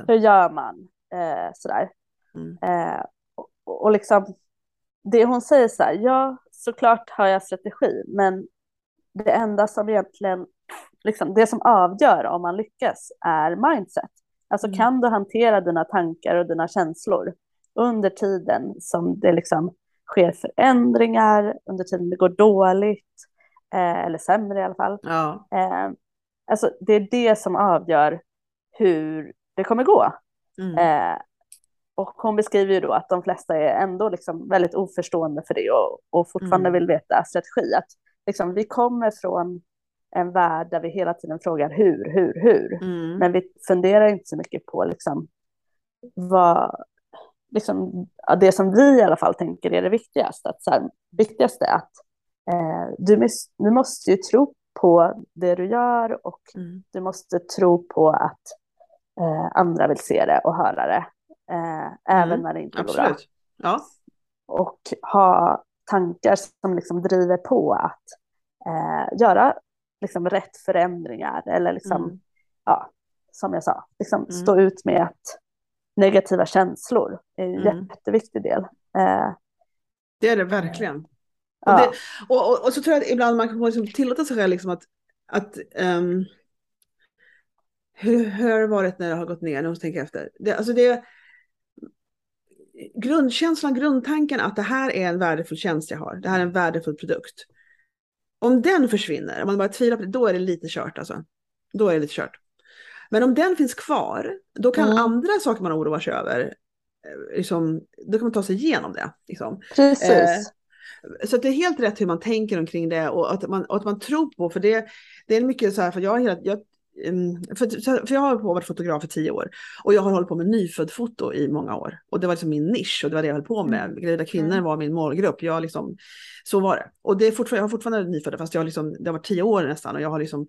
hur gör man? Eh, sådär. Mm. Eh, och, och liksom, det hon säger så här, ja, såklart har jag strategi, men det enda som egentligen, liksom, det som avgör om man lyckas är mindset. Alltså mm. kan du hantera dina tankar och dina känslor under tiden som det liksom sker förändringar, under tiden det går dåligt, eh, eller sämre i alla fall. Ja. Eh, alltså det är det som avgör hur det kommer gå. Mm. Eh, och hon beskriver ju då att de flesta är ändå liksom väldigt oförstående för det och, och fortfarande mm. vill veta strategi. Att liksom, vi kommer från en värld där vi hela tiden frågar hur, hur, hur. Mm. Men vi funderar inte så mycket på liksom, vad, liksom, det som vi i alla fall tänker är det viktigaste. Att, så här, viktigaste är att eh, du, du måste ju tro på det du gör och mm. du måste tro på att eh, andra vill se det och höra det. Eh, även mm. när det inte går bra. Ja. Och ha tankar som liksom driver på att eh, göra liksom rätt förändringar eller liksom, mm. ja, som jag sa, liksom mm. stå ut med att negativa känslor är en mm. jätteviktig del. Eh, det är det verkligen. Ja. Och, det, och, och, och, så tror jag att ibland man kan liksom tillåta sig själv liksom att, att um, hur, hur har det varit när det har gått ner? Nu tänker jag efter. Det, alltså det, grundkänslan, grundtanken att det här är en värdefull tjänst jag har. Det här är en värdefull produkt. Om den försvinner, om man bara tvivlar på det, då är det lite kört alltså. Då är det lite kört. Men om den finns kvar, då kan mm. andra saker man oroar sig över, eh, liksom, då kan man ta sig igenom det. Liksom. Precis. Eh, så det är helt rätt hur man tänker omkring det och att man, och att man tror på, för det, det är mycket så här, för jag, jag, för, för jag har varit fotograf i tio år och jag har hållit på med nyföddfoto i många år. Och det var liksom min nisch och det var det jag höll på med. Mm. Gravida kvinnor mm. var min målgrupp. Jag liksom, så var det. Och det är fortfarande, jag har fortfarande nyfödda fast jag har liksom, det har varit tio år nästan och jag har liksom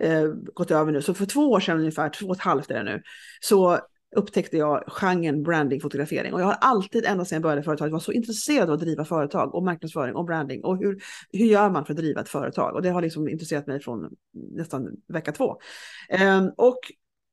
eh, gått över nu. Så för två år sedan ungefär, två och ett halvt är det nu, så upptäckte jag genren brandingfotografering. Och jag har alltid, ända sedan jag började företaget, varit så intresserad av att driva företag och marknadsföring och branding. Och hur, hur gör man för att driva ett företag? Och det har liksom intresserat mig från nästan vecka två. Um, och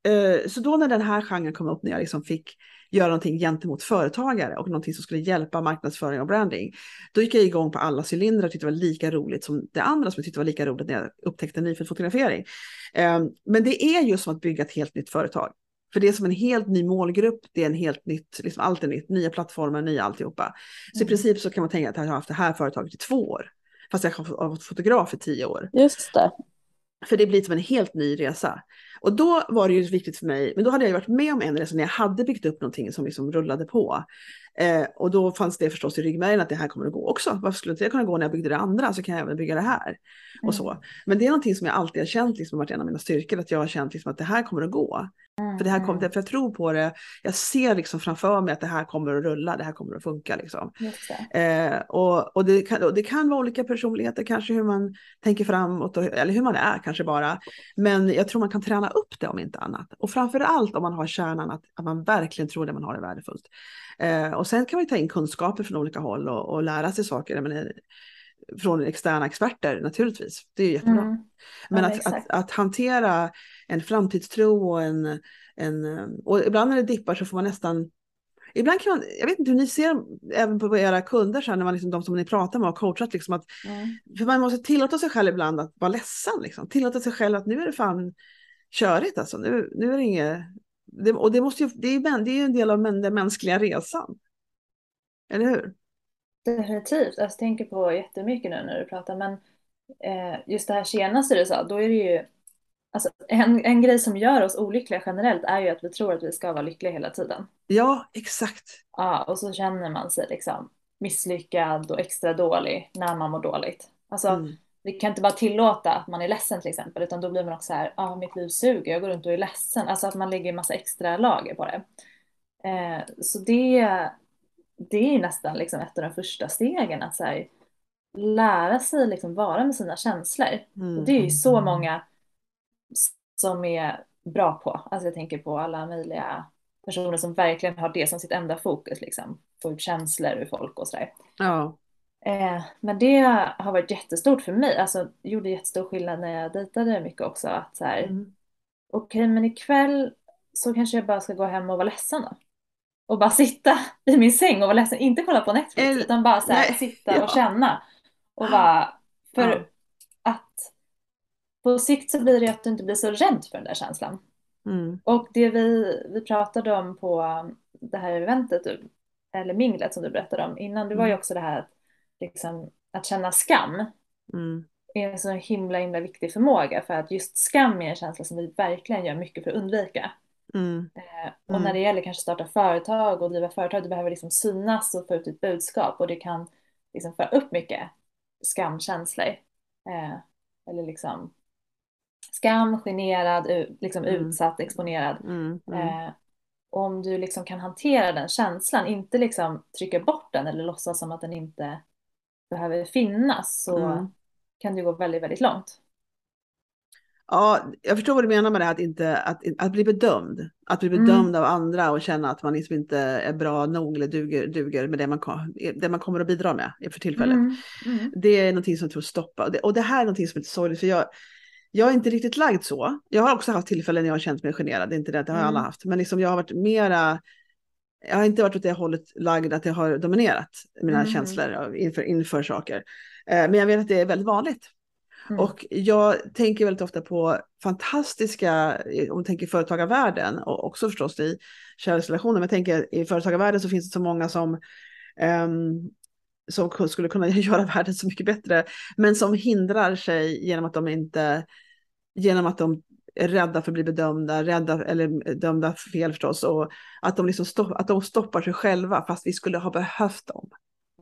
uh, så då när den här genren kom upp, när jag liksom fick göra någonting gentemot företagare och någonting som skulle hjälpa marknadsföring och branding. Då gick jag igång på alla cylindrar och tyckte det var lika roligt som det andra som jag tyckte var lika roligt när jag upptäckte nyfödd fotografering. Um, ehm, men det är ju som att bygga ett helt nytt företag. För det är som en helt ny målgrupp, det är en helt nytt, liksom allt är nytt, nya plattformar, nya alltihopa. Så mm. i princip så kan man tänka att jag har haft det här företaget i två år. Fast jag har varit fotograf i tio år. Just det. För det blir som en helt ny resa. Och då var det ju viktigt för mig, men då hade jag varit med om en resa när jag hade byggt upp någonting som liksom rullade på. Eh, och då fanns det förstås i ryggmärgen att det här kommer att gå också. Varför skulle inte det kunna gå när jag byggde det andra så kan jag även bygga det här. Mm. Och så. Men det är någonting som jag alltid har känt, liksom, varit en av mina styrkor, att jag har känt liksom, att det här kommer att gå. Mm. För, det här kommer, mm. för jag tror på det, jag ser liksom framför mig att det här kommer att rulla, det här kommer att funka. Liksom. Eh, och, och, det kan, och det kan vara olika personligheter, kanske hur man tänker framåt, och, eller hur man är kanske bara. Men jag tror man kan träna upp det om inte annat. Och framför allt om man har kärnan att, att man verkligen tror det man har är värdefullt. Eh, och sen kan man ta in kunskaper från olika håll och, och lära sig saker. menar, från externa experter naturligtvis. Det är jättebra. Mm. Men ja, att, att, att, hantera en framtidstro och en, en... Och ibland när det dippar så får man nästan... Ibland kan man, jag vet inte hur ni ser även på era kunder, så här, när man liksom, de som ni pratar med och coachat, liksom att, mm. för man måste tillåta sig själv ibland att vara ledsen. Liksom. Tillåta sig själv att nu är det fan körigt alltså. Nu, nu är det inget, det, och det, måste ju, det, är, det är en del av den mänskliga resan. Eller hur? Definitivt. Alltså, jag tänker på jättemycket nu när du pratar. Men eh, just det här senaste du sa, då är det ju... Alltså, en, en grej som gör oss olyckliga generellt är ju att vi tror att vi ska vara lyckliga hela tiden. Ja, exakt. Ja, och så känner man sig liksom misslyckad och extra dålig när man mår dåligt. Alltså, mm. Vi kan inte bara tillåta att man är ledsen till exempel, utan då blir man också så här, ja, ah, mitt liv suger, jag går runt och är ledsen. Alltså att man lägger en massa extra lager på det. Eh, så det, det är nästan liksom ett av de första stegen att så här, lära sig liksom vara med sina känslor. Mm. Och det är ju så mm. många som är bra på. Alltså jag tänker på alla möjliga personer som verkligen har det som sitt enda fokus, liksom. få ut känslor ur folk och sådär. Ja. Eh, men det har varit jättestort för mig, alltså gjorde jättestor skillnad när jag dejtade mycket också. Att så här, mm. okej okay, men ikväll så kanske jag bara ska gå hem och vara ledsen då och bara sitta i min säng och vara ledsen. Inte kolla på Netflix Eller, utan bara så här, sitta ja. och känna. Och bara, för ja. att på sikt så blir det att du inte blir så rädd för den där känslan. Mm. Och det vi, vi pratade om på det här eventet, eller minglet som du berättade om innan, det var ju mm. också det här liksom, att känna skam. Mm. är en så himla himla viktig förmåga för att just skam är en känsla som vi verkligen gör mycket för att undvika. Mm. Eh, och när mm. det gäller kanske starta företag och driva företag, du behöver liksom synas och få ut ditt budskap och det kan liksom föra upp mycket skamkänslor. Eh, eller liksom skam, generad, liksom mm. utsatt, exponerad. Mm. Mm. Eh, om du liksom kan hantera den känslan, inte liksom trycka bort den eller låtsas som att den inte behöver finnas så mm. kan det gå väldigt, väldigt långt. Ja, jag förstår vad du menar med det här att, inte, att, att bli bedömd. Att bli mm. bedömd mm. av andra och känna att man liksom inte är bra nog eller duger, duger med det man, det man kommer att bidra med för tillfället. Mm. Mm. Det är någonting som jag tror stoppa. Och det, och det här är någonting som är lite sorgligt för jag, jag är inte riktigt lagd så. Jag har också haft tillfällen när jag har känt mig generad, det är inte det, det har alla mm. haft. Men liksom jag har varit mera, jag har inte varit åt det hållet lagd att jag har dominerat mina mm. känslor inför, inför saker. Eh, men jag vet att det är väldigt vanligt. Mm. Och jag tänker väldigt ofta på fantastiska, om man tänker företagarvärlden och också förstås i kärleksrelationer, men jag tänker i företagarvärlden så finns det så många som um, som skulle kunna göra världen så mycket bättre, men som hindrar sig genom att de inte, genom att de rädda för att bli bedömda, rädda eller dömda fel förstås, och att de, liksom stopp, att de stoppar sig själva fast vi skulle ha behövt dem.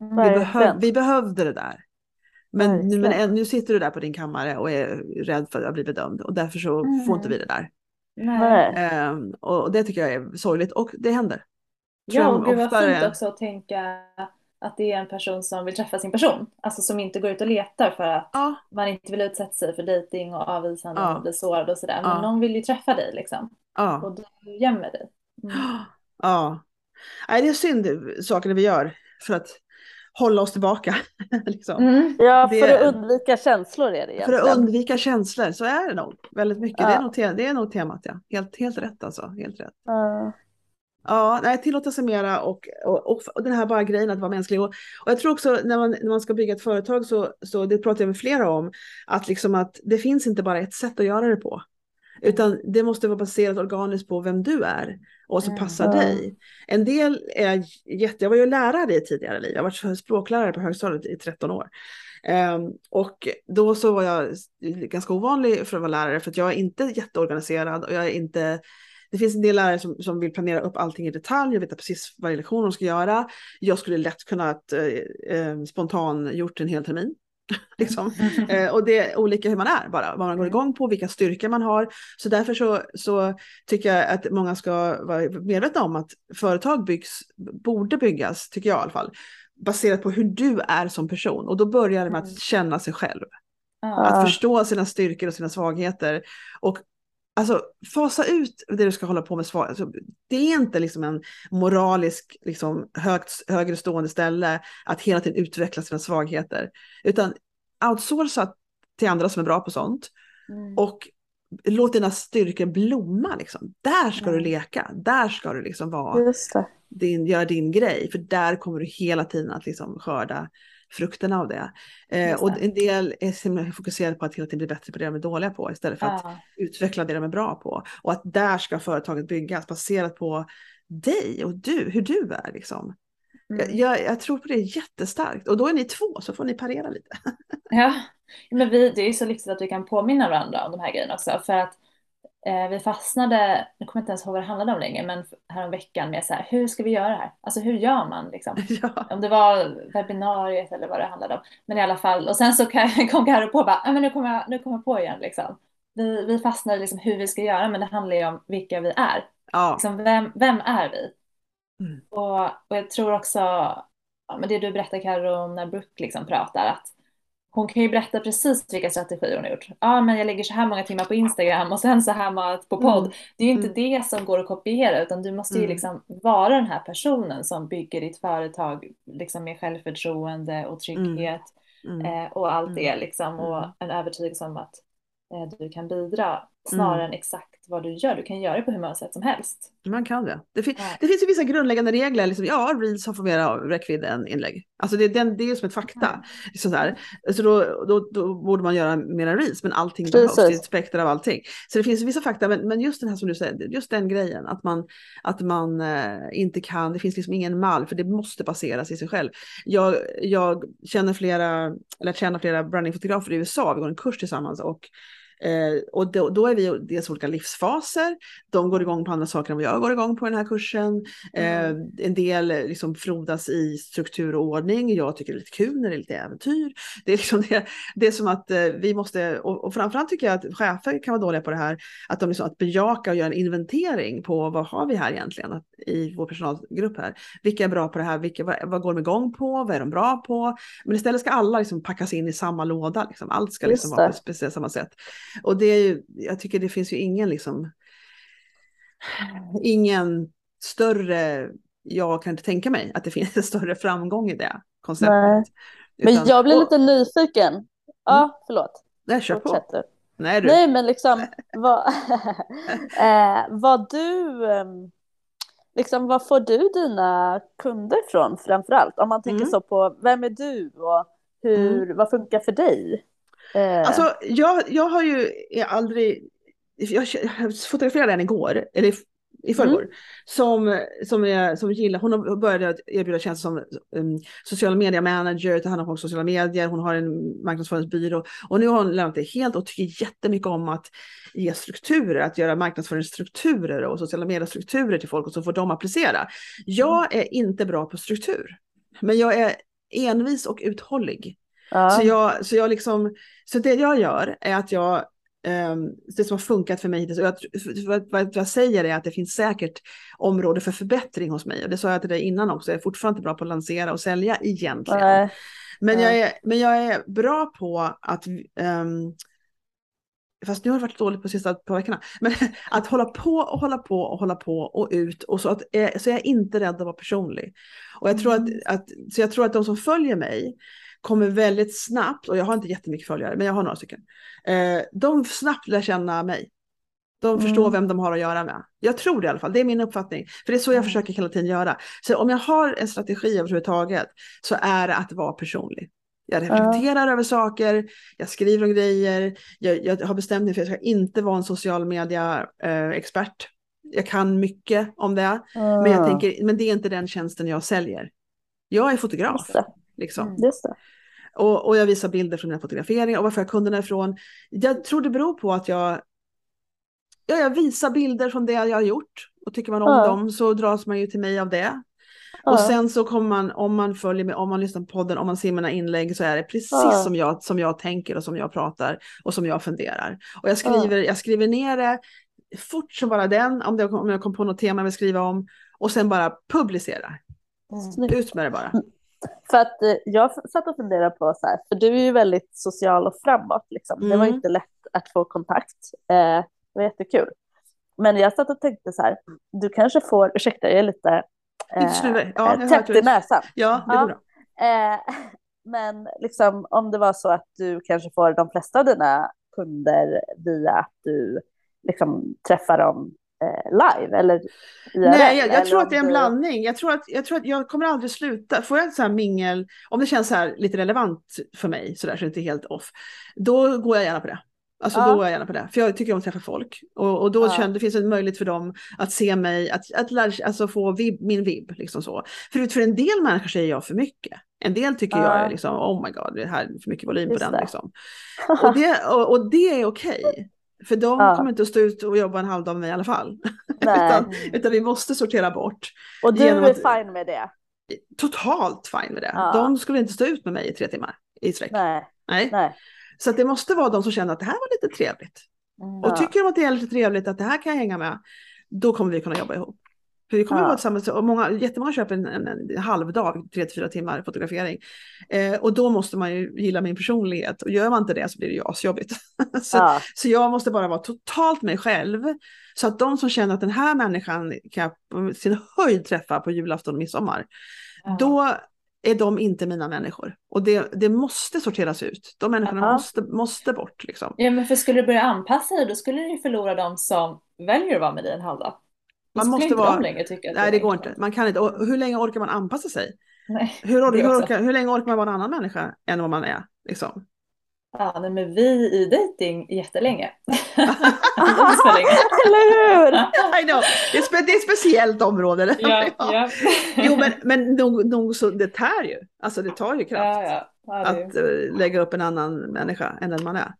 Vi, behöv, vi behövde det där. Men, nu, men nu sitter du där på din kammare och är rädd för att bli bedömd och därför så mm. får inte vi det där. Um, och det tycker jag är sorgligt och det händer. Ja, och gud vad fint också att tänka att det är en person som vill träffa sin person. Alltså som inte går ut och letar för att ja. man inte vill utsätta sig för dejting och avvisande ja. och bli sårad och sådär. Men ja. någon vill ju träffa dig liksom. Ja. Och du gömmer dig. Mm. Ja. Nej, det är synd sakerna vi gör för att hålla oss tillbaka. liksom. mm. Ja, för det, att undvika känslor är det egentligen. För att undvika känslor, så är det nog väldigt mycket. Det, är nog, det är nog temat, ja. Helt, helt rätt alltså. Helt rätt. Ja, nej, tillåta sig mera och, och, och, den här bara grejen att vara mänsklig. Och, och jag tror också när man, när man ska bygga ett företag så, så det pratar jag med flera om, att, liksom att det finns inte bara ett sätt att göra det på. Utan det måste vara baserat organiskt på vem du är och som mm. passar dig. En del är jätte, jag var ju lärare i tidigare liv, jag har varit språklärare på högstadiet i 13 år. Um, och då så var jag ganska ovanlig för att vara lärare för att jag är inte jätteorganiserad och jag är inte det finns en del lärare som, som vill planera upp allting i detalj och veta precis varje lektion de ska göra. Jag skulle lätt kunna eh, eh, spontan gjort en hel termin. liksom. eh, och det är olika hur man är bara, vad man går igång på, vilka styrkor man har. Så därför så, så tycker jag att många ska vara medvetna om att företag byggs, borde byggas, tycker jag i alla fall, baserat på hur du är som person. Och då börjar det med att mm. känna sig själv. Att förstå sina styrkor och sina svagheter. Och Alltså fasa ut det du ska hålla på med. Alltså, det är inte liksom en moralisk, liksom, högt, högre stående ställe att hela tiden utveckla sina svagheter. Utan outsourca till andra som är bra på sånt. Mm. Och låt dina styrkor blomma. Liksom. Där ska mm. du leka. Där ska du liksom vara din, göra din grej. För där kommer du hela tiden att liksom skörda frukterna av det. Eh, och en del är fokuserade på att hela tiden bli bättre på det de är dåliga på istället för att utveckla det de är bra på. Och att där ska företaget byggas baserat på dig och du, hur du är liksom. Mm. Jag, jag, tror på det jättestarkt och då är ni två så får ni parera lite. ja, men vi, det är så viktigt att vi kan påminna varandra om de här grejerna också för att vi fastnade, nu kommer jag inte ens ihåg vad det handlade om längre, men härom veckan med så här, hur ska vi göra det här? Alltså hur gör man liksom? Ja. Om det var webbinariet eller vad det handlade om. Men i alla fall, och sen så kom Carro på bara, men nu kommer jag, nu kommer jag på igen liksom. Vi, vi fastnade liksom hur vi ska göra, men det handlar ju om vilka vi är. Ja. Liksom, vem, vem är vi? Mm. Och, och jag tror också, ja, men det du berättar Carro om när Brooke liksom pratar, att hon kan ju berätta precis vilka strategier hon har gjort. Ja, men jag lägger så här många timmar på Instagram och sen så här många på podd. Mm. Det är ju inte mm. det som går att kopiera utan du måste ju mm. liksom vara den här personen som bygger ditt företag liksom med självförtroende och trygghet mm. mm. eh, och allt det mm. liksom och en övertygelse om att eh, du kan bidra snarare än exakt vad du gör. Du kan göra det på hur många sätt som helst. Man kan det. Det, fin ja. det finns ju vissa grundläggande regler. Liksom, ja, reels har för mera räckvidd än inlägg. Alltså det, det, det är som ett fakta. Ja. Liksom så där. så då, då, då, borde man göra mera reels, men allting Precis. behövs. Det är ett spektra av allting. Så det finns vissa fakta, men, men just den här som du säger, just den grejen att man, att man eh, inte kan, det finns liksom ingen mall, för det måste baseras i sig själv. Jag, jag känner flera, eller känner flera brandingfotografer i USA, vi går en kurs tillsammans och Eh, och då, då, är vi dels olika livsfaser, de går igång på andra saker än vad jag går igång på den här kursen. Mm. Eh, en del liksom frodas i struktur och ordning, jag tycker det är lite kul när det är lite äventyr. Det är, liksom det, det är som att eh, vi måste, och, och framförallt tycker jag att chefer kan vara dåliga på det här, att de liksom, att bejaka och göra en inventering på vad har vi här egentligen att, i vår personalgrupp här. Vilka är bra på det här, vilka, vad, vad går de igång på, vad är de bra på? Men istället ska alla liksom packas in i samma låda, liksom. allt ska liksom vara på speciellt samma sätt. Och det är ju, jag tycker det finns ju ingen liksom, ingen större, jag kan inte tänka mig att det finns en större framgång i det konceptet. Nej. Men Utan, jag blir och, lite nyfiken. Ja, mm. förlåt. Nej, kör på. Nej, du. Nej, men liksom vad, eh, vad du, ehm, liksom vad får du dina kunder från framför allt? Om man tänker mm. så på, vem är du och hur, mm. vad funkar för dig? Eh. Alltså, jag, jag har ju aldrig... Jag fotograferade en igår, eller i förrgår, mm. som, som, som gillar, hon började erbjuda tjänster som um, sociala media manager, tar hand om sociala medier, hon har en marknadsföringsbyrå och nu har hon lämnat det helt och tycker jättemycket om att ge strukturer, att göra marknadsföringsstrukturer och sociala mediestrukturer till folk och så får de applicera. Jag mm. är inte bra på struktur, men jag är envis och uthållig. Ja. Så, jag, så, jag liksom, så det jag gör är att jag um, det som har funkat för mig hittills. Och jag, vad jag säger är att det finns säkert område för förbättring hos mig. Och det sa jag till dig innan också, jag är fortfarande inte bra på att lansera och sälja egentligen. Nej. Men, jag är, men jag är bra på att um, Fast nu har det varit dåligt på sista par veckorna. Men att hålla på och hålla på och hålla på och ut. Och så, att, eh, så jag är inte rädd att vara personlig. Och jag tror att, mm. att, så jag tror att de som följer mig kommer väldigt snabbt, och jag har inte jättemycket följare, men jag har några stycken. Eh, de snabbt lär känna mig. De mm. förstår vem de har att göra med. Jag tror det i alla fall, det är min uppfattning. För det är så jag mm. försöker hela tiden göra. Så om jag har en strategi överhuvudtaget så är det att vara personlig. Jag reflekterar uh. över saker, jag skriver om grejer, jag, jag har bestämt mig för att jag ska inte vara en social media-expert. Eh, jag kan mycket om det, uh. men, jag tänker, men det är inte den tjänsten jag säljer. Jag är fotograf. Liksom. Mm. Och, och jag visar bilder från mina fotograferingar och varför jag kunderna ifrån. Jag tror det beror på att jag, ja, jag visar bilder från det jag har gjort. Och tycker man om ja. dem så dras man ju till mig av det. Ja. Och sen så kommer man, om man följer med, om man lyssnar på podden, om man ser mina inlägg så är det precis ja. som, jag, som jag tänker och som jag pratar och som jag funderar. Och jag skriver, jag skriver ner det fort som bara den, om, det, om jag kom på något tema jag vill skriva om. Och sen bara publicera. Mm. Ut med det bara. För att eh, jag satt och funderade på så här, för du är ju väldigt social och framåt liksom. Mm. Det var mm. inte lätt att få kontakt. Eh, det var jättekul. Men jag satt och tänkte så här, du kanske får, ursäkta jag är lite eh, ja, täppt i näsan. Ja, det går bra. Eh, men liksom om det var så att du kanske får de flesta av dina kunder via att du liksom träffar dem live eller IRL? Nej, jag, jag tror att det är en blandning. Jag tror, att, jag tror att jag kommer aldrig sluta. Får jag så här mingel, om det känns så här lite relevant för mig, så där så det inte är helt off, då går jag gärna på det. Alltså ja. då går jag gärna på det, för jag tycker om att träffa folk. Och, och då ja. känner det finns en möjlighet för dem att se mig, att, att lära, alltså få vib, min vibb. Liksom så. För, för en del människor säger jag för mycket. En del tycker ja. jag är liksom, oh my god, det här är för mycket volym Just på den. Liksom. och, det, och, och det är okej. Okay. För de ja. kommer inte att stå ut och jobba en halv dag med mig i alla fall. utan, utan, vi måste sortera bort. Och du är att, fine med det? Totalt fine med det. Ja. De skulle inte stå ut med mig i tre timmar i sträck. Nej. Nej. Nej. Så det måste vara de som känner att det här var lite trevligt. Mm. Och tycker de att det är lite trevligt, att det här kan jag hänga med, då kommer vi kunna jobba ihop. För vi kommer ja. vara tillsammans, och många, jättemånga köper en, en, en halvdag, tre till fyra timmar fotografering. Eh, och då måste man ju gilla min personlighet och gör man inte det så blir det ju asjobbigt. så, ja. så jag måste bara vara totalt mig själv. Så att de som känner att den här människan kan jag på sin höjd träffa på julafton och midsommar, ja. då är de inte mina människor. Och det, det måste sorteras ut. De människorna måste, måste bort. Liksom. Ja, men för skulle du börja anpassa dig, då skulle du förlora de som väljer att vara med dig en halv dag. Man måste vara... Längre, tycker nej, det går inte. Man kan inte. Och hur länge orkar man anpassa sig? Nej, hur, hur, orkar, hur länge orkar man vara en annan människa än vad man är? Liksom? Ja, nej, men vi i dating jättelänge. Eller hur? I know. Det, är spe, det är ett speciellt område. Ja, ja. jo, men, men nog, nog så, det tär ju. Alltså det tar ju kraft ja, ja. att uh, lägga upp en annan människa än den man är.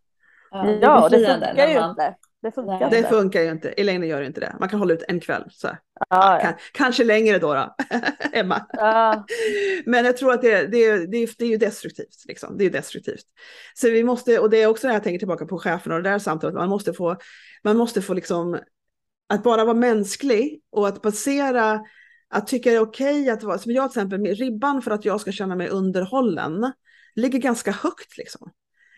Ja, ja det funkar ju inte. Det funkar, det inte. funkar ju inte. I längden gör det inte det. Man kan hålla ut en kväll. Så. Ah, ja. kanske längre då, då Emma. Ah. Men jag tror att det, det, det, det är ju destruktivt. Liksom. Det är destruktivt. Så vi måste, och det är också det jag tänker tillbaka på chefen och det där samtalet. Man måste få, man måste få liksom, att bara vara mänsklig och att basera, att tycka det är okej okay att vara, som jag till exempel, ribban för att jag ska känna mig underhållen ligger ganska högt liksom.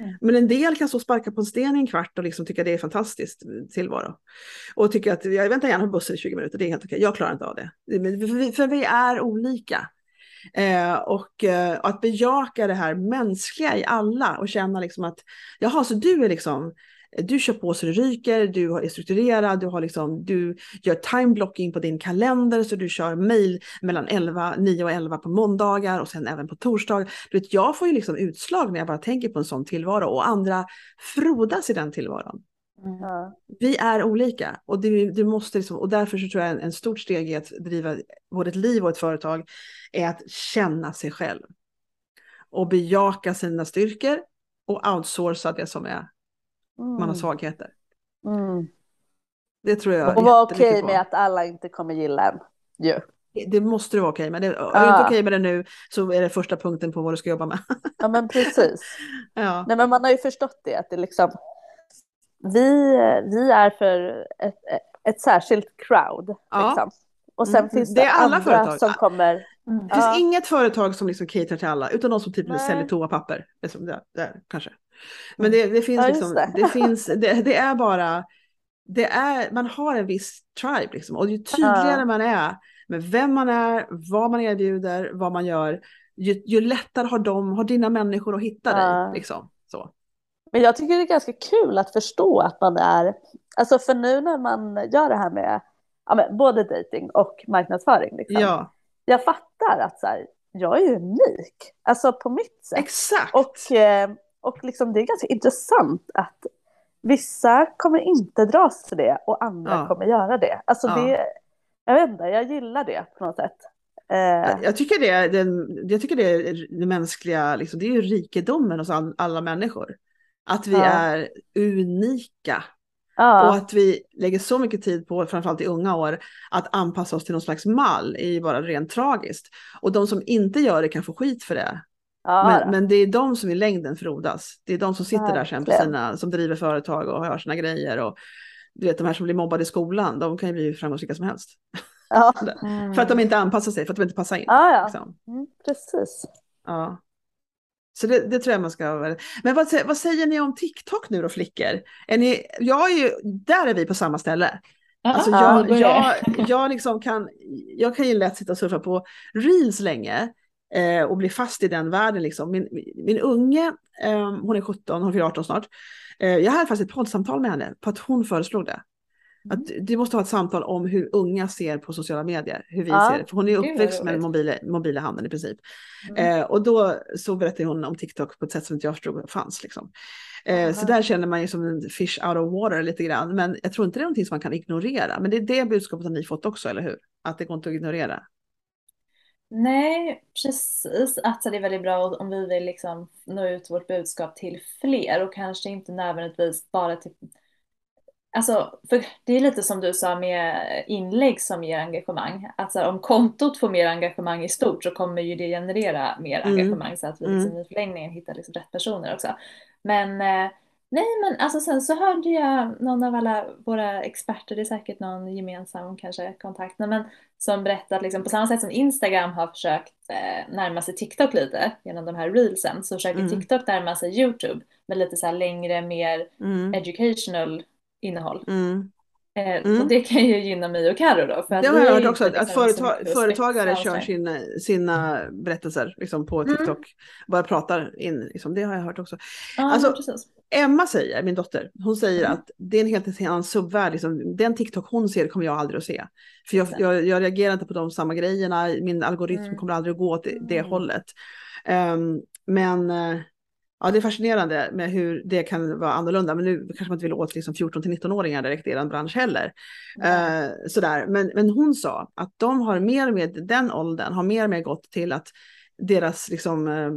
Mm. Men en del kan stå och sparka på en sten i en kvart och liksom tycka det är fantastiskt tillvaro. Och tycka att jag väntar gärna på bussen i 20 minuter, det är helt okej, jag klarar inte av det. För vi, för vi är olika. Eh, och eh, att bejaka det här mänskliga i alla och känna liksom att jaha, så du är liksom du kör på så det ryker, du är strukturerad, du, har liksom, du gör timeblocking på din kalender så du kör mail mellan 11, 9 och 11 på måndagar och sen även på torsdag. Du vet, jag får ju liksom utslag när jag bara tänker på en sån tillvaro och andra frodas i den tillvaron. Mm. Vi är olika och, du, du måste liksom, och därför så tror jag en, en stort steg i att driva både ett liv och ett företag är att känna sig själv. Och bejaka sina styrkor och outsourca det som är, mm. man har mm. svagheter. Mm. Det tror jag. Och vara okej okay med att alla inte kommer gilla en. Yeah. Det måste du vara okej okay med. Det, är du inte okej okay med det nu så är det första punkten på vad du ska jobba med. ja men precis. ja. Nej, men man har ju förstått det att det liksom vi, vi är för ett, ett särskilt crowd. Ja. Liksom. Och sen mm. finns det, det andra företag. som kommer. Mm. Det finns inget företag som liksom caterar till alla, utan de som typ Nej. säljer toapapper. Liksom det, det, kanske. Men det, det finns ja, liksom, det. det. finns, det, det är bara, det är, man har en viss tribe liksom. Och ju tydligare ja. man är med vem man är, vad man erbjuder, vad man gör, ju, ju lättare har de, har dina människor att hitta ja. dig. Liksom. Så. Men jag tycker det är ganska kul att förstå att man är, alltså för nu när man gör det här med ja, men både dating och marknadsföring. Liksom. Ja. Jag fattar att så här, jag är unik, alltså på mitt sätt. Exakt. Och, eh, och liksom, det är ganska intressant att vissa kommer inte dras till det och andra ja. kommer göra det. Alltså ja. det, jag vet inte, jag gillar det på något sätt. Eh. Jag, tycker det, det, jag tycker det är det mänskliga, liksom, det är ju rikedomen hos all, alla människor. Att vi ja. är unika. Och att vi lägger så mycket tid på, framförallt i unga år, att anpassa oss till någon slags mall är ju bara rent tragiskt. Och de som inte gör det kan få skit för det. Ja, men, men, det är de som i längden frodas. Det är de som sitter där sen på sina, som driver företag och har sina grejer. Och du vet de här som blir mobbade i skolan, de kan ju bli framgångsrika som helst. Ja. Mm. för att de inte anpassar sig, för att de inte passar in. Ja, ja. Liksom. Mm, precis. Ja. Så det, det, tror jag man ska... Men vad, vad, säger ni om TikTok nu då flickor? Är ni, jag är ju, där är vi på samma ställe. Alltså jag, jag, jag, liksom kan, jag kan ju lätt sitta och surfa på reels länge eh, och bli fast i den världen. Liksom. Min, min unge, eh, hon är 17, hon fyller 18 snart. Eh, jag hade faktiskt ett poddsamtal med henne på att hon föreslog det. Att mm. du måste ha ett samtal om hur unga ser på sociala medier, hur vi ja, ser det. För hon är uppväxt med mobila, mobila handen i princip. Mm. Eh, och då så berättade hon om TikTok på ett sätt som inte jag förstod fanns. Liksom. Eh, så där känner man ju som en fish out of water lite grann. Men jag tror inte det är någonting som man kan ignorera. Men det är det budskapet som ni fått också, eller hur? Att det går inte att ignorera. Nej, precis. Att det är väldigt bra om vi vill liksom nå ut vårt budskap till fler och kanske inte nödvändigtvis bara till Alltså, för det är lite som du sa med inlägg som ger engagemang. Alltså om kontot får mer engagemang i stort så kommer ju det generera mer mm. engagemang så att vi liksom mm. i förlängningen hittar liksom rätt personer också. Men eh, nej, men alltså sen så hörde jag någon av alla våra experter, det är säkert någon gemensam kanske kontakt, men som berättade att liksom på samma sätt som Instagram har försökt eh, närma sig TikTok lite genom de här reelsen så försöker mm. TikTok närma sig YouTube med lite så här längre, mer mm. educational innehåll. Mm. Eh, mm. Så det kan ju gynna mig och Carro då. För att det har jag hört också, att, att företag, företagare kör sina, sina berättelser liksom, på mm. TikTok. Mm. Bara pratar in, liksom, det har jag hört också. Ja, alltså, Emma säger, min dotter, hon säger mm. att det är en helt annan subvärld. Liksom, den TikTok hon ser kommer jag aldrig att se. För jag, jag, jag reagerar inte på de samma grejerna, min algoritm mm. kommer aldrig att gå åt det, det hållet. Um, men uh, ja, det är fascinerande med hur det kan vara annorlunda. Men nu kanske man inte vill åt liksom 14 till 19-åringar direkt i er bransch heller. Mm. Uh, sådär. Men, men hon sa att de har mer mer, den åldern har mer och mer gått till att deras liksom, uh,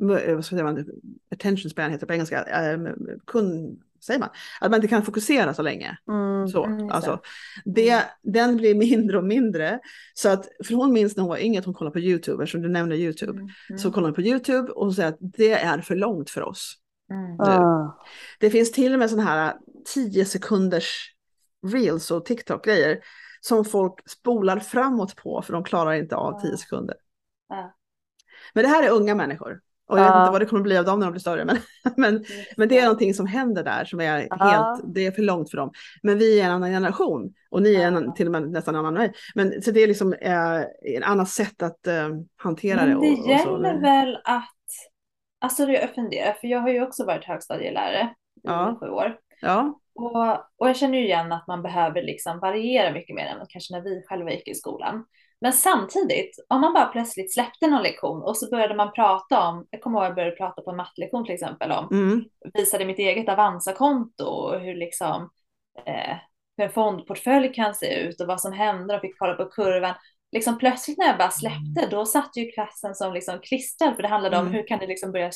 vad ska man, attention span heter på engelska, uh, kund, säger man, att man inte kan fokusera så länge. Mm, så, mm, alltså, det, mm. den blir mindre och mindre. Så att, för hon minns när hon var yngre att hon kollade på YouTube, eftersom du nämnde YouTube. Mm, mm. Så kollade hon på YouTube och hon säger att det är för långt för oss. Mm. Ah. Det finns till och med sådana här 10 sekunders reels och TikTok-grejer som folk spolar framåt på för de klarar inte av 10 sekunder. Ah. Men det här är unga människor. Och jag vet inte vad det kommer bli av dem när de blir större. Men, men, men det är någonting som händer där som är helt, det är för långt för dem. Men vi är en annan generation och ni är en, till och med nästan en annan väg. Men så det är liksom eh, ett annat sätt att eh, hantera men det. Och, det gäller och väl att, alltså jag funderar, för jag har ju också varit högstadielärare. ja. sju år. Ja. Och, och jag känner ju igen att man behöver liksom variera mycket mer än kanske när vi själva gick i skolan. Men samtidigt, om man bara plötsligt släppte någon lektion och så började man prata om, jag kommer ihåg att jag började prata på en mattelektion till exempel om, mm. visade mitt eget Avanza-konto och hur liksom eh, hur en fondportfölj kan se ut och vad som händer och fick kolla på kurvan. Liksom plötsligt när jag bara släppte, då satt ju klassen som liksom klistrad för det handlade mm. om hur kan ni liksom börja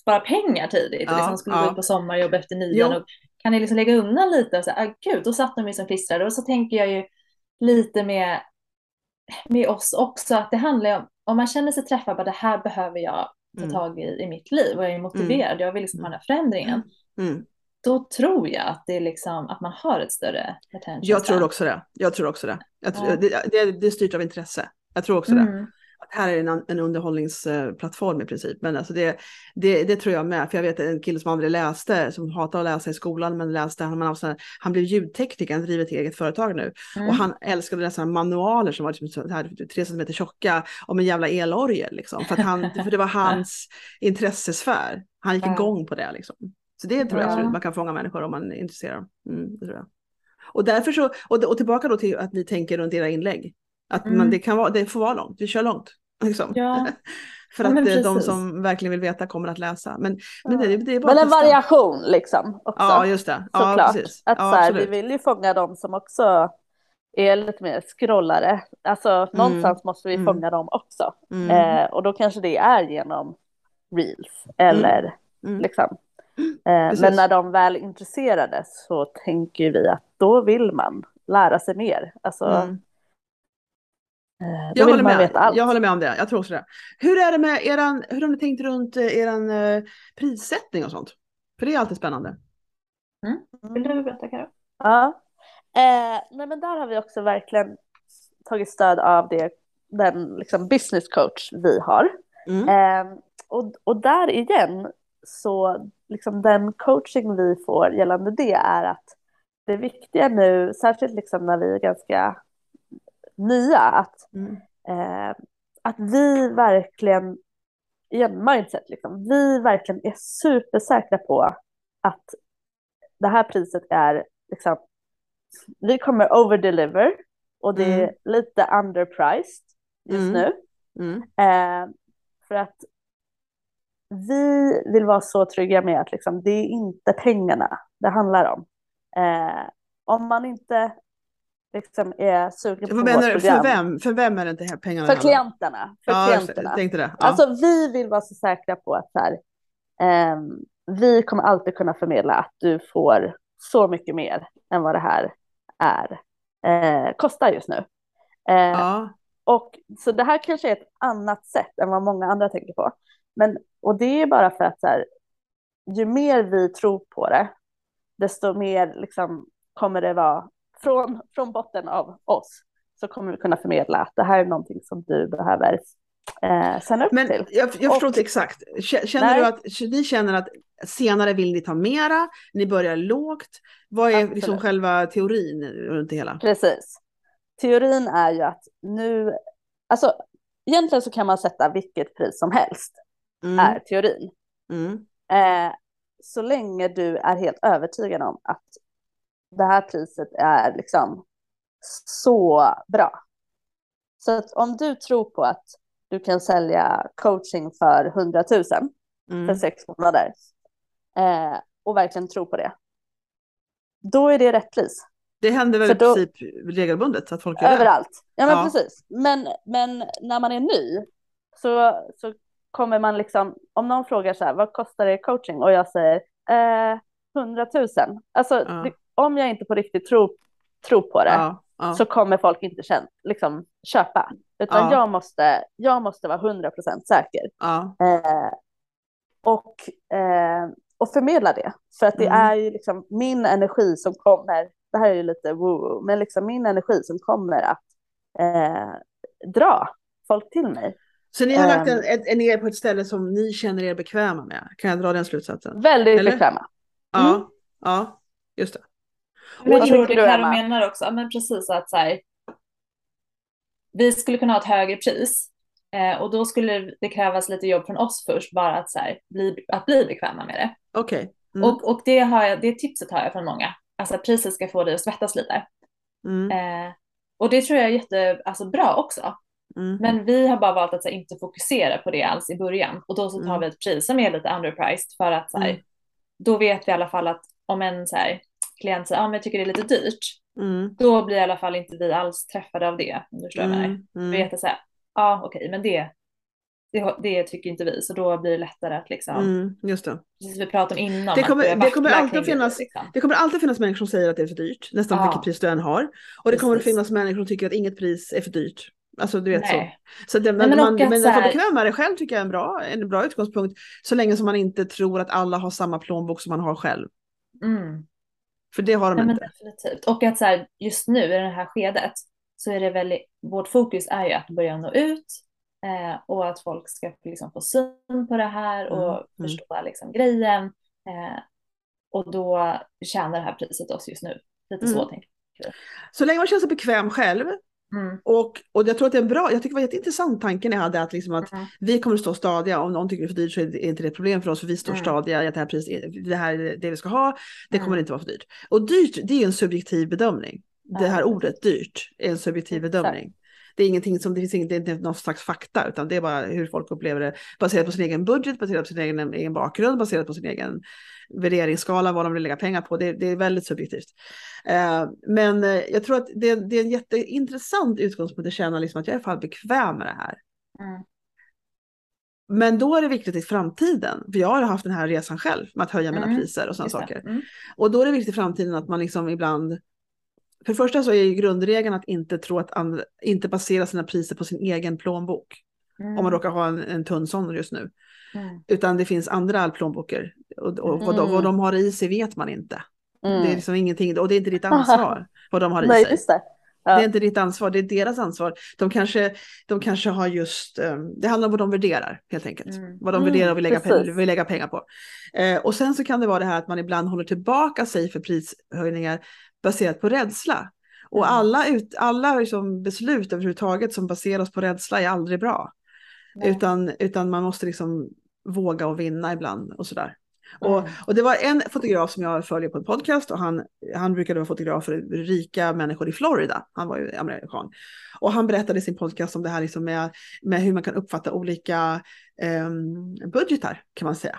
spara pengar tidigt, ja, liksom skulle ja. gå ut på sommarjobb efter nian och kan ni liksom lägga undan lite och så ah, gud, då satt de ju som klistrade och så tänker jag ju lite med med oss också, att det handlar om, om man känner sig träffad, bara det här behöver jag ta mm. tag i i mitt liv och jag är motiverad, mm. jag vill liksom ha den här förändringen. Mm. Då tror jag att det är liksom att man har ett större attention. Jag tror också det. Jag tror också det. Tror, ja. det, det, det är styrt av intresse. Jag tror också det. Här är en, en underhållningsplattform i princip. Men alltså det, det, det, tror jag med. För jag vet en kille som aldrig läste, som hatar att läsa i skolan, men läste, han, han, han blev ljudtekniker, han driver ett eget företag nu. Mm. Och han älskade läsa manualer som var liksom så här, tre centimeter tjocka om en jävla elorgel. Liksom. För, han, för det var hans intressesfär. Han gick igång på det. Liksom. Så det tror jag absolut man kan fånga människor om man är intresserad. Mm, det tror jag. Och därför så, och, och tillbaka då till att ni tänker runt era inlägg. Att man, mm. det, kan vara, det får vara långt, vi kör långt. Liksom. Ja. För att ja, de som verkligen vill veta kommer att läsa. Men, men, det, det är bara men en variation liksom. Också. Ja, just det. Ja, Såklart. Precis. Att, ja, så här, vi vill ju fånga de som också är lite mer scrollare. Alltså mm. någonstans måste vi mm. fånga dem också. Mm. Eh, och då kanske det är genom reels eller mm. mm. liksom. Eh, men när de väl är intresserade så tänker vi att då vill man lära sig mer. Alltså, mm. Eh, jag håller, med. jag håller med om det, jag tror också det. Hur är det med eran, hur har ni tänkt runt eh, eran uh, prissättning och sånt? För det är alltid spännande. Mm. Vill du berätta Karo? Ja, eh, nej men där har vi också verkligen tagit stöd av det, den liksom business coach vi har. Mm. Eh, och, och där igen så liksom den coaching vi får gällande det är att det viktiga nu, särskilt liksom när vi är ganska nya. Att, mm. eh, att vi verkligen, igen mindset, liksom, vi verkligen är supersäkra på att det här priset är, liksom, vi kommer overdeliver och det är mm. lite underpriced just mm. nu. Mm. Eh, för att vi vill vara så trygga med att liksom, det är inte pengarna det handlar om. Eh, om man inte liksom är sugen på vårt program. För vem, för vem är det inte pengarna? För klienterna. För ja, klienterna. Tänkte det. Ja. Alltså vi vill vara så säkra på att så här, eh, vi kommer alltid kunna förmedla att du får så mycket mer än vad det här är, eh, kostar just nu. Eh, ja. Och så det här kanske är ett annat sätt än vad många andra tänker på. Men, och det är bara för att så här, ju mer vi tror på det, desto mer liksom, kommer det vara från, från botten av oss så kommer vi kunna förmedla att det här är någonting som du behöver eh, sända upp Men till. Jag, jag förstår inte exakt. Känner nej. du att ni känner att senare vill ni ta mera, ni börjar lågt? Vad är liksom själva teorin runt det hela? Precis. Teorin är ju att nu, alltså egentligen så kan man sätta vilket pris som helst, mm. är teorin. Mm. Eh, så länge du är helt övertygad om att det här priset är liksom så bra. Så att om du tror på att du kan sälja coaching för 100 000 mm. för sex månader eh, och verkligen tror på det, då är det rätt pris. Det händer väl då, i princip regelbundet att folk gör Överallt. Ja, men ja. precis. Men, men när man är ny så, så kommer man liksom, om någon frågar så här, vad kostar det coaching? Och jag säger eh, 100 000. Alltså, ja. det, om jag inte på riktigt tror, tror på det ja, ja. så kommer folk inte känna, liksom, köpa. Utan ja. jag, måste, jag måste vara 100% säker. Eh, och, eh, och förmedla det. För att det mm. är ju liksom min energi som kommer, det här är ju lite woo, men liksom min energi som kommer att eh, dra folk till mig. Så ni har lagt en, en, en er på ett ställe som ni känner er bekväma med? Kan jag dra den slutsatsen? Väldigt Eller? bekväma. Mm. Ja, ja, just det. Men jag tror det Karo menar också, men precis att så här, vi skulle kunna ha ett högre pris eh, och då skulle det krävas lite jobb från oss först, bara att, så här, bli, att bli bekväma med det. Okej. Okay. Mm. Och, och det, har jag, det tipset har jag från många. Alltså priset ska få dig att svettas lite. Mm. Eh, och det tror jag är jättebra alltså, också. Mm. Men vi har bara valt att här, inte fokusera på det alls i början. Och då så tar mm. vi ett pris som är lite underpriced för att så här, mm. då vet vi i alla fall att om en så här, klient säger att ah, jag tycker det är lite dyrt, mm. då blir i alla fall inte vi alls träffade av det. Om du förstår mm. jag mm. Vi vet att säga, ja ah, okej, okay, men det, det, det, tycker inte vi, så då blir det lättare att liksom, mm, just det. precis vi pratade om innan. Det kommer, det kommer, alltid, finnas, det, liksom. det kommer alltid finnas människor som säger att det är för dyrt, nästan ja. vilket pris du än har. Och det precis. kommer att finnas människor som tycker att inget pris är för dyrt. Alltså du vet Nej. så. så det, men, men, man, men att få bekväm med det själv tycker jag är en bra, en bra utgångspunkt. Så länge som man inte tror att alla har samma plånbok som man har själv. Mm. För det har de ja, inte. definitivt. Och att så här, just nu i det här skedet så är det väldigt, vårt fokus är ju att börja nå ut eh, och att folk ska liksom få syn på det här och mm. mm. förstå liksom grejen. Eh, och då tjänar det här priset oss just nu. Lite mm. så tänker jag. Så länge man känner sig bekväm själv Mm. Och, och jag tror att det är en bra, jag tycker det var jätteintressant tanken jag hade att, liksom att mm. vi kommer att stå stadiga, om någon tycker det är för dyrt så är det inte det ett problem för oss för vi står mm. stadiga i att det här priset, det här är det vi ska ha, det kommer mm. inte vara för dyrt. Och dyrt, det är en subjektiv bedömning. Det här ordet dyrt är en subjektiv bedömning. Det är ingenting som, det finns inget, det är inte någon slags fakta, utan det är bara hur folk upplever det baserat på sin egen budget, baserat på sin egen, egen bakgrund, baserat på sin egen värderingsskala, vad de vill lägga pengar på. Det, det är väldigt subjektivt. Eh, men eh, jag tror att det, det, är en jätteintressant utgångspunkt att känna liksom att jag är fan bekväm med det här. Mm. Men då är det viktigt i framtiden, för jag har haft den här resan själv med att höja mina mm. priser och sådana saker. Mm. Och då är det viktigt i framtiden att man liksom ibland för det första så är ju grundregeln att inte tro att andra, inte basera sina priser på sin egen plånbok. Mm. Om man råkar ha en, en tunn sån just nu. Mm. Utan det finns andra plånböcker och, och mm. vad, de, vad, de, har i sig vet man inte. Det är mm. liksom ingenting och det är inte ditt ansvar vad de har i Nej, sig. Det. Ja. det. är inte ditt ansvar, det är deras ansvar. De kanske, de kanske har just, um, det handlar om vad de värderar helt enkelt. Mm. Vad de värderar och vill lägga, pengar, vill lägga pengar på. Eh, och sen så kan det vara det här att man ibland håller tillbaka sig för prishöjningar baserat på rädsla. Och mm. alla, ut, alla liksom beslut överhuvudtaget som baseras på rädsla är aldrig bra. Utan, utan man måste liksom våga och vinna ibland och sådär. Mm. Och, och det var en fotograf som jag följer på en podcast och han, han brukade vara fotograf för rika människor i Florida. Han var ju amerikan. Och han berättade i sin podcast om det här liksom med, med hur man kan uppfatta olika eh, budgetar kan man säga.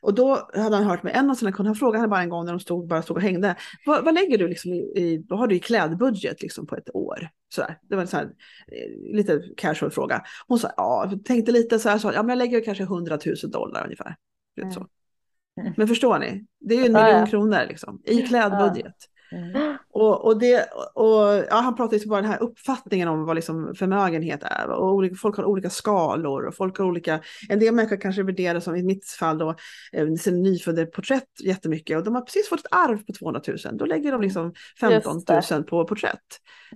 Och då hade han hört med en av sina kunder, han frågade henne bara en gång när de stod, bara stod och hängde, vad, vad lägger du liksom i, i, vad har du i klädbudget liksom på ett år? Sådär. Det var en sån eh, lite casual fråga. Hon sa, ja, tänkte lite så här, så, ja men jag lägger kanske 100 000 dollar ungefär. Mm. Men förstår ni? Det är ju en miljon ja, ja. kronor liksom, i klädbudget. Mm. Och, och, det, och ja, han pratar ju bara den här uppfattningen om vad liksom förmögenhet är. Och olika, folk har olika skalor och folk har olika, en del människor kanske värderar som i mitt fall då, eh, sin nyfödda porträtt jättemycket och de har precis fått ett arv på 200 000. Då lägger de liksom 15 000 på porträtt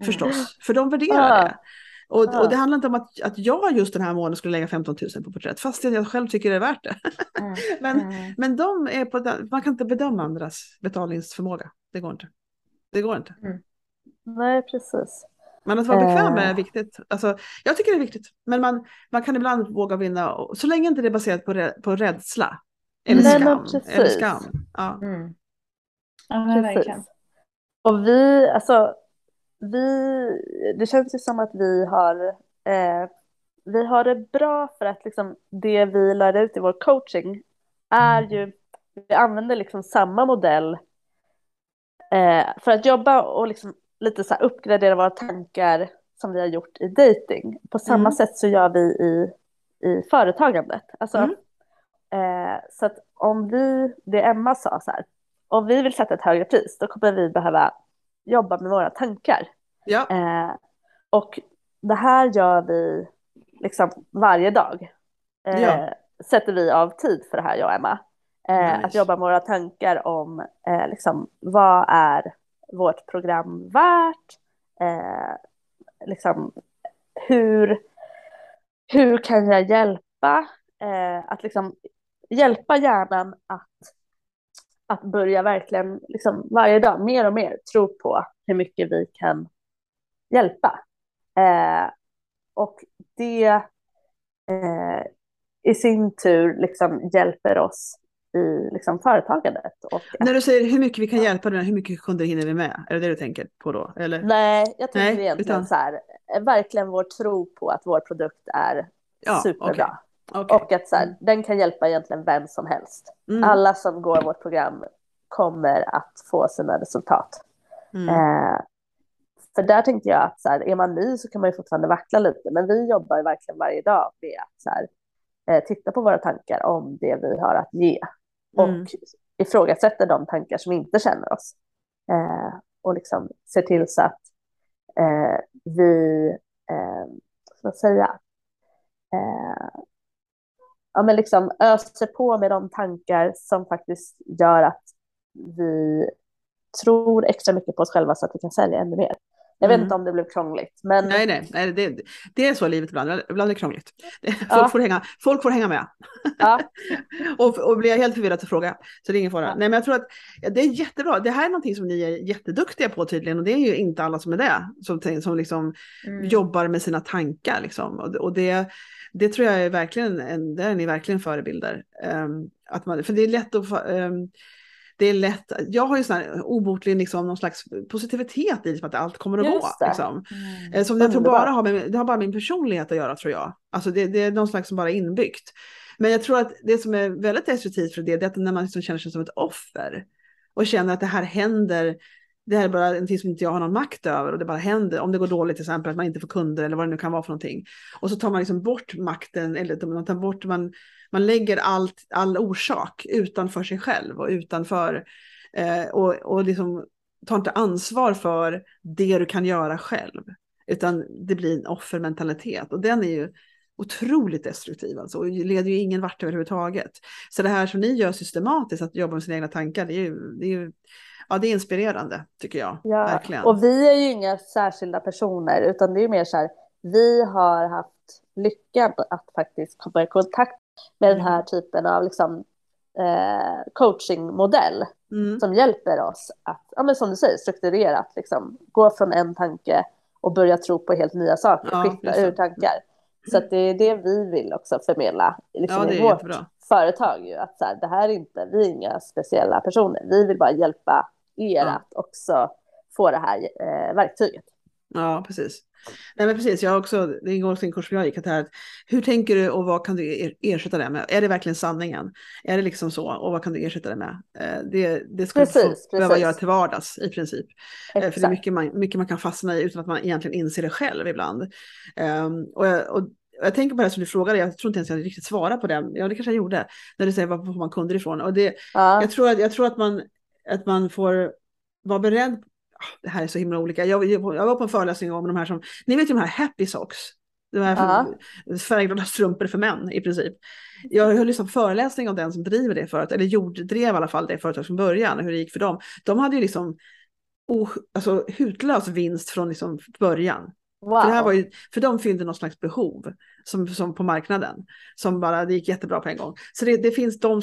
förstås, mm. för de värderar det. Och, ja. och, det handlar inte om att, att jag just den här månaden skulle lägga 15 000 på porträtt, fast jag själv tycker det är värt det. Mm. men, mm. men de är på, man kan inte bedöma andras betalningsförmåga, det går inte. Det går inte. Mm. Nej, precis. Men att vara bekväm är eh. viktigt. Alltså, jag tycker det är viktigt. Men man, man kan ibland våga vinna, så länge inte det är baserat på, på rädsla. Eller Nej, skam. Eller skam. Ja. Mm. Ja, verkligen. Och vi, alltså, vi, det känns ju som att vi har, eh, vi har det bra för att liksom det vi lär ut i vår coaching är mm. ju, vi använder liksom samma modell Eh, för att jobba och liksom lite så här uppgradera våra tankar som vi har gjort i dating. På samma mm. sätt så gör vi i, i företagandet. Alltså, mm. eh, så att om vi, det Emma sa så här, om vi vill sätta ett högre pris då kommer vi behöva jobba med våra tankar. Ja. Eh, och det här gör vi liksom varje dag. Eh, ja. Sätter vi av tid för det här, jag och Emma. Eh, nice. Att jobba med våra tankar om eh, liksom, vad är vårt program värt? Eh, liksom, hur, hur kan jag hjälpa? Eh, att liksom, hjälpa hjärnan att, att börja verkligen liksom, varje dag mer och mer tro på hur mycket vi kan hjälpa. Eh, och det eh, i sin tur liksom hjälper oss i liksom, företagandet. Och När du säger hur mycket vi kan hjälpa dig, hur mycket kunder hinner vi med? Är det det du tänker på då? Eller? Nej, jag tänker Nej, egentligen utan... så här, verkligen vår tro på att vår produkt är ja, superbra. Okay. Okay. Och att så här, den kan hjälpa egentligen vem som helst. Mm. Alla som går vårt program kommer att få sina resultat. Mm. Eh, för där tänkte jag att så här, är man ny så kan man ju fortfarande vackla lite, men vi jobbar verkligen varje dag med att så här, eh, titta på våra tankar om det vi har att ge Mm. och mm. ifrågasätter de tankar som inte känner oss. Eh, och liksom ser till så att eh, vi, eh, ska säga, eh, ja, men liksom öser på med de tankar som faktiskt gör att vi tror extra mycket på oss själva så att vi kan sälja ännu mer. Jag vet mm. inte om det blev krångligt. Men... Nej, nej, nej det, det är så livet ibland. Ibland är det krångligt. Folk, ja. får, hänga, folk får hänga med. Ja. och, och blir jag helt förvirrad så fråga. Så det är ingen fara. Ja. Nej, men jag tror att det är jättebra. Det här är någonting som ni är jätteduktiga på tydligen. Och det är ju inte alla som är det. Som, som liksom mm. jobbar med sina tankar. Liksom. Och, och det, det tror jag är verkligen, en, där är ni verkligen förebilder. Um, att man, för det är lätt att um, det är lätt, jag har ju sån här obotlig liksom, någon slags positivitet i liksom, att allt kommer att gå. Liksom. Mm. Eh, som jag tror bara har, med, det har bara min personlighet att göra tror jag. Alltså det, det är någon slags som bara är inbyggt. Men jag tror att det som är väldigt destruktivt för det, det är att när man liksom känner sig som ett offer och känner att det här händer, det här är bara någonting som inte jag har någon makt över och det bara händer. Om det går dåligt till exempel, att man inte får kunder eller vad det nu kan vara för någonting. Och så tar man liksom bort makten, eller man tar bort, man man lägger allt, all orsak utanför sig själv och utanför eh, och, och liksom tar inte ansvar för det du kan göra själv. Utan det blir en offermentalitet och den är ju otroligt destruktiv alltså och leder ju ingen vart överhuvudtaget. Så det här som ni gör systematiskt, att jobba med sina egna tankar, det är ju, det är ju ja, det är inspirerande tycker jag. Ja, verkligen. och vi är ju inga särskilda personer utan det är mer så här, vi har haft lyckan att faktiskt komma i kontakt med den här typen av liksom, eh, coachingmodell mm. som hjälper oss att, ja, men som du säger, strukturerat liksom, gå från en tanke och börja tro på helt nya saker, ja, skifta ur tankar. Så det är det vi vill också förmedla liksom, ja, i vårt jättebra. företag. Ju, att så här, det här är inte, vi är inga speciella personer, vi vill bara hjälpa er ja. att också få det här eh, verktyget. Ja, precis. Nej men precis, jag har också, det ingår också en kurs som jag gick, att här, hur tänker du och vad kan du ersätta det med? Är det verkligen sanningen? Är det liksom så? Och vad kan du ersätta det med? Eh, det, det ska precis, du precis. behöva göra till vardags i princip. Exakt. Eh, för det är mycket man, mycket man kan fastna i utan att man egentligen inser det själv ibland. Um, och, jag, och jag tänker på det som du frågade, jag tror inte ens jag riktigt svarade på det. Ja, det kanske jag gjorde. När du säger var får man kunder ifrån? Och det, ja. jag, tror att, jag tror att man, att man får vara beredd det här är så himla olika. Jag, jag, var på en föreläsning om de här som, ni vet ju de här happy socks. De här uh färgglada strumpor för män i princip. Jag lyssnat på föreläsning av den som driver det företaget, eller gjorde, drev i alla fall det företaget från början, hur det gick för dem. De hade ju liksom oh, alltså, hutlös vinst från liksom början. Wow. För, det här var ju, för de fyllde någon slags behov som, som på marknaden. Som bara, det gick jättebra på en gång. Så det, det finns de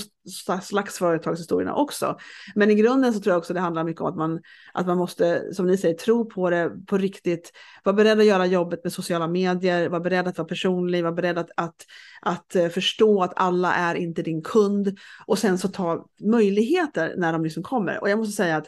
slags företagshistorierna också. Men i grunden så tror jag också det handlar mycket om att man, att man måste, som ni säger, tro på det på riktigt. Vara beredd att göra jobbet med sociala medier, vara beredd att vara personlig, vara beredd att, att, att eh, förstå att alla är inte din kund. Och sen så ta möjligheter när de liksom kommer. Och jag måste säga att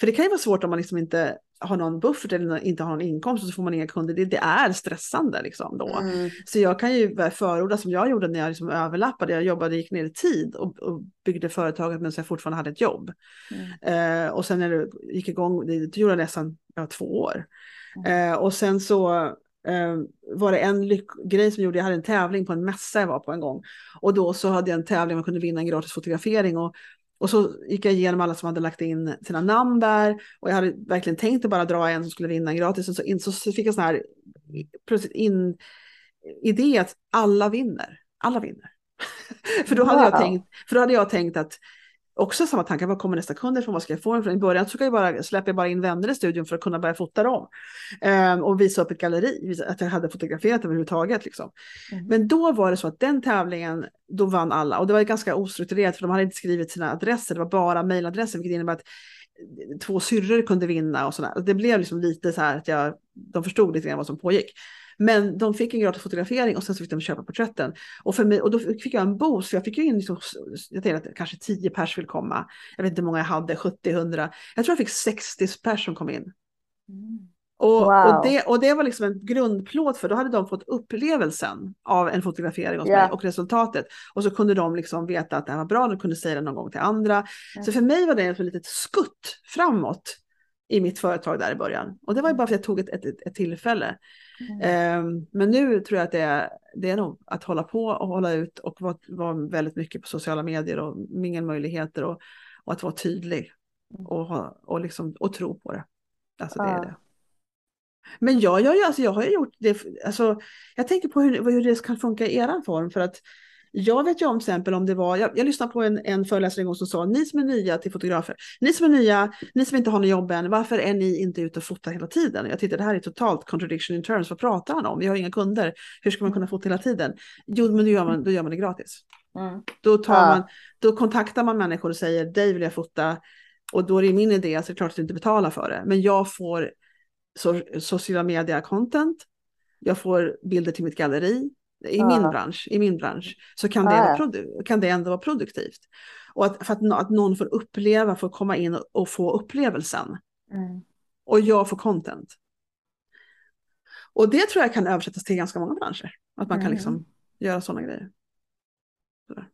för det kan ju vara svårt om man liksom inte har någon buffert eller inte har någon inkomst och så får man inga kunder. Det, det är stressande liksom då. Mm. Så jag kan ju förorda som jag gjorde när jag liksom överlappade. Jag jobbade, gick ner i tid och, och byggde företaget medan jag fortfarande hade ett jobb. Mm. Eh, och sen när det gick igång, det, det gjorde jag nästan ja, två år. Mm. Eh, och sen så eh, var det en grej som gjorde, jag hade en tävling på en mässa jag var på en gång. Och då så hade jag en tävling, man kunde vinna en gratis fotografering. Och och så gick jag igenom alla som hade lagt in sina namn där och jag hade verkligen tänkt att bara dra en som skulle vinna gratis. Och så, in, så fick jag sån här plötsligt in idé att alla vinner. Alla vinner. för, då hade wow. jag tänkt, för då hade jag tänkt att också samma tankar, vad kommer nästa kund ifrån, vad ska jag få ifrån? I början så jag bara, släpper jag bara in vänner i studion för att kunna börja fota dem. Um, och visa upp ett galleri, att jag hade fotograferat överhuvudtaget. Liksom. Mm. Men då var det så att den tävlingen, då vann alla. Och det var ganska ostrukturerat för de hade inte skrivit sina adresser, det var bara mejladresser, vilket innebär att två syrror kunde vinna och sådär. Det blev liksom lite så här att jag, de förstod lite grann vad som pågick. Men de fick en gratis fotografering och sen så fick de köpa porträtten. Och, för mig, och då fick jag en boost, för jag fick ju in, liksom, jag tänkte att kanske 10 pers vill komma. Jag vet inte hur många jag hade, 70, 100. Jag tror jag fick 60 pers som kom in. Mm. Och, wow. och, det, och det var liksom en grundplåt för då hade de fått upplevelsen av en fotografering hos yeah. mig och resultatet. Och så kunde de liksom veta att det här var bra, de kunde säga det någon gång till andra. Yeah. Så för mig var det ett litet skutt framåt i mitt företag där i början. Och det var ju bara för att jag tog ett, ett, ett tillfälle. Mm. Um, men nu tror jag att det är, det är nog att hålla på och hålla ut och vara, vara väldigt mycket på sociala medier och mingel möjligheter och, och att vara tydlig mm. och, och, liksom, och tro på det. Alltså det är det. Men jag, jag, alltså, jag har ju gjort det, alltså, jag tänker på hur, hur det kan funka i er form för att jag vet ju om till exempel om det var, jag, jag lyssnade på en, en föreläsare en gång som sa, ni som är nya till fotografer, ni som är nya, ni som inte har något jobb än, varför är ni inte ute och fotar hela tiden? Jag tyckte det här är totalt contradiction in terms, vad pratar han om? Vi har inga kunder, hur ska man kunna fota hela tiden? Jo, men då gör man, då gör man det gratis. Mm. Då, tar ja. man, då kontaktar man människor och säger, dig vill jag fota, och då är det min idé, så det är klart att du inte betalar för det, men jag får so sociala media content, jag får bilder till mitt galleri, i min bransch, i min bransch så kan det, ah, vara kan det ändå vara produktivt. Och att, för att, att någon får uppleva, får komma in och, och få upplevelsen. Mm. Och jag får content. Och det tror jag kan översättas till ganska många branscher. Att man mm. kan liksom göra sådana grejer. Sådär.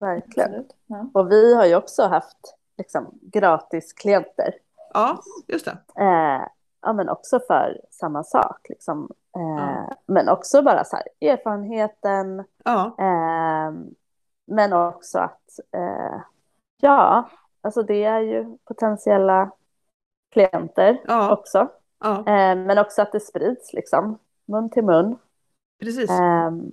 Verkligen. Ja. Och vi har ju också haft liksom, gratis klienter. Ja, just det. Eh, ja, men också för samma sak. Liksom. Eh, Men också bara så här, erfarenheten. Eh, men också att, eh, ja, alltså det är ju potentiella klienter ja. också. Ja. Eh, men också att det sprids liksom, mun till mun. Precis. Ehm,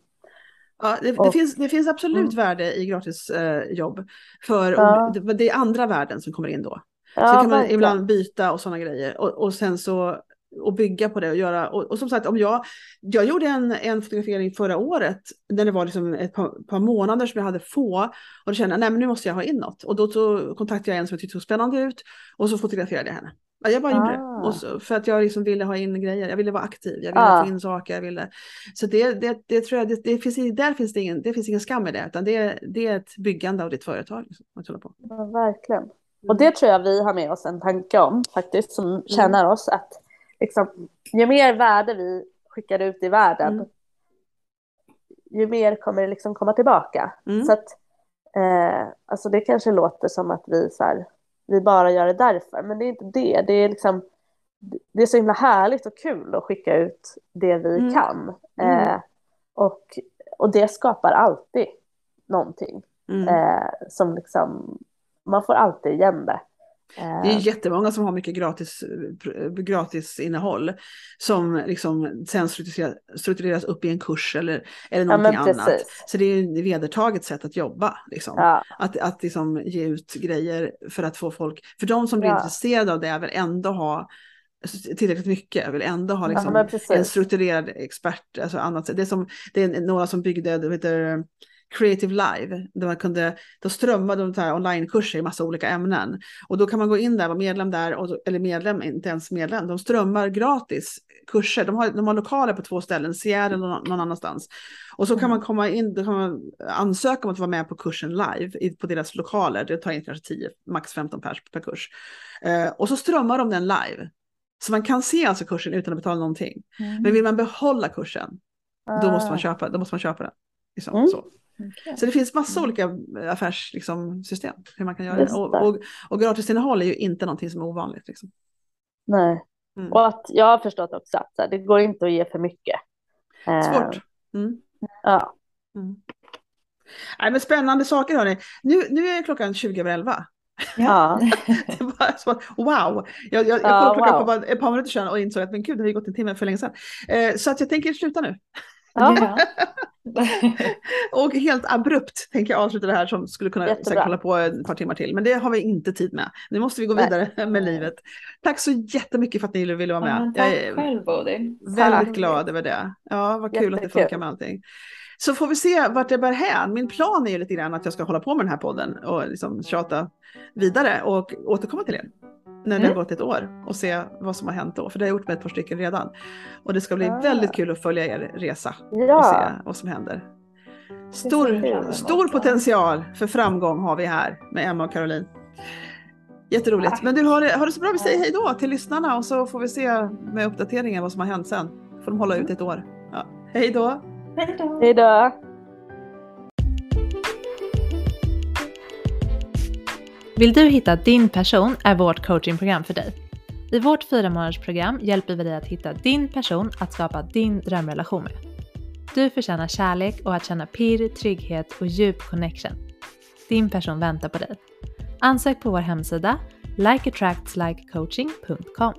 ja, det, det finns, det finns absolut mm. värde i gratisjobb. Eh, för ja. det, det är andra värden som kommer in då. Så kan man verkligen. ibland byta och sådana grejer. Och, och sen så och bygga på det och göra. Och, och, som sagt, om jag, jag gjorde en, en fotografering förra året när det var liksom ett par, par månader som jag hade få och då kände jag, nej men nu måste jag ha in något. Och då så kontaktade jag en som jag tyckte såg spännande ut och så fotograferade jag henne. Jag bara gjorde ah. det. Och så, för att jag liksom ville ha in grejer, jag ville vara aktiv, jag ville ah. få in saker, jag ville. Så det, det, det tror jag, det, det, finns, där finns det, ingen, det finns ingen skam i det, utan det, det är ett byggande av ditt företag. Liksom, att på. Ja, verkligen. Och det tror jag vi har med oss en tanke om faktiskt, som mm. känner oss att liksom, ju mer värde vi skickar ut i världen, mm. ju mer kommer det liksom komma tillbaka. Mm. Så att, eh, alltså det kanske låter som att vi, så här, vi bara gör det därför, men det är inte det. Det är, liksom, det är så himla härligt och kul att skicka ut det vi mm. kan. Mm. Eh, och, och det skapar alltid någonting. Mm. Eh, som liksom, man får alltid igen det. Det är eh. jättemånga som har mycket gratis, gratis innehåll som liksom sen struktureras, struktureras upp i en kurs eller, eller någonting ja, annat. Så det är ett vedertaget sätt att jobba. Liksom. Ja. Att, att liksom ge ut grejer för att få folk, för de som blir ja. intresserade av det vill ändå ha tillräckligt mycket. Jag vill ändå ha liksom en strukturerad expert. Alltså annat. Det, är som, det är några som byggde, det heter, Creative Live, där man kunde, då strömmade de onlinekurser i massa olika ämnen. Och då kan man gå in där, vara medlem där, och, eller medlem, inte ens medlem, de strömmar gratis kurser. De har, de har lokaler på två ställen, Seattle och någon, någon annanstans. Och så kan mm. man komma in, då kan man ansöka om att vara med på kursen live på deras lokaler. Det tar in kanske 10, max 15 pers per kurs. Eh, och så strömmar de den live. Så man kan se alltså kursen utan att betala någonting. Mm. Men vill man behålla kursen, då måste man ah. köpa, då måste man köpa den. Liksom, mm. så. Okay. Så det finns massa mm. olika affärssystem liksom, hur man kan göra det. Och, och, och gratisinnehåll är ju inte någonting som är ovanligt. Liksom. Nej, mm. och att jag har förstått också att det går inte att ge för mycket. Svårt. Eh, mm. Ja. Mm. Nej, men spännande saker hörni. Nu, nu är klockan 20 över 11. Ja. det var så, wow! Jag, jag, jag kollade klockan wow. på ett par minuter sedan och insåg att men gud, det har ju gått en timme för länge sedan. Eh, så att jag tänker sluta nu. Ja. och helt abrupt tänker jag avsluta det här som skulle kunna säkert hålla på ett par timmar till. Men det har vi inte tid med. Nu måste vi gå vidare Nej. med livet. Tack så jättemycket för att ni ville vara med. Ja, tack jag är själv Bodil. Väldigt tack. glad över det. Ja, vad kul Jättekul. att det funkar med allting. Så får vi se vart det bär hän. Min plan är ju lite grann att jag ska hålla på med den här podden och liksom tjata vidare och återkomma till er. När det mm. har gått ett år och se vad som har hänt då. För det har jag gjort med ett par stycken redan. Och det ska bli ah. väldigt kul att följa er resa ja. och se vad som händer. Stor, stor potential för framgång har vi här med Emma och Caroline. Jätteroligt. Men du, har det, har det så bra. Vi säger hej då till lyssnarna och så får vi se med uppdateringen vad som har hänt sen. Får de hålla ut ett år. Ja. Hej då! Hej då! Vill du hitta din person är vårt coachingprogram för dig. I vårt fyra månadersprogram hjälper vi dig att hitta din person att skapa din drömrelation med. Du förtjänar kärlek och att känna pirr, trygghet och djup connection. Din person väntar på dig. Ansök på vår hemsida likeattractslikecoaching.com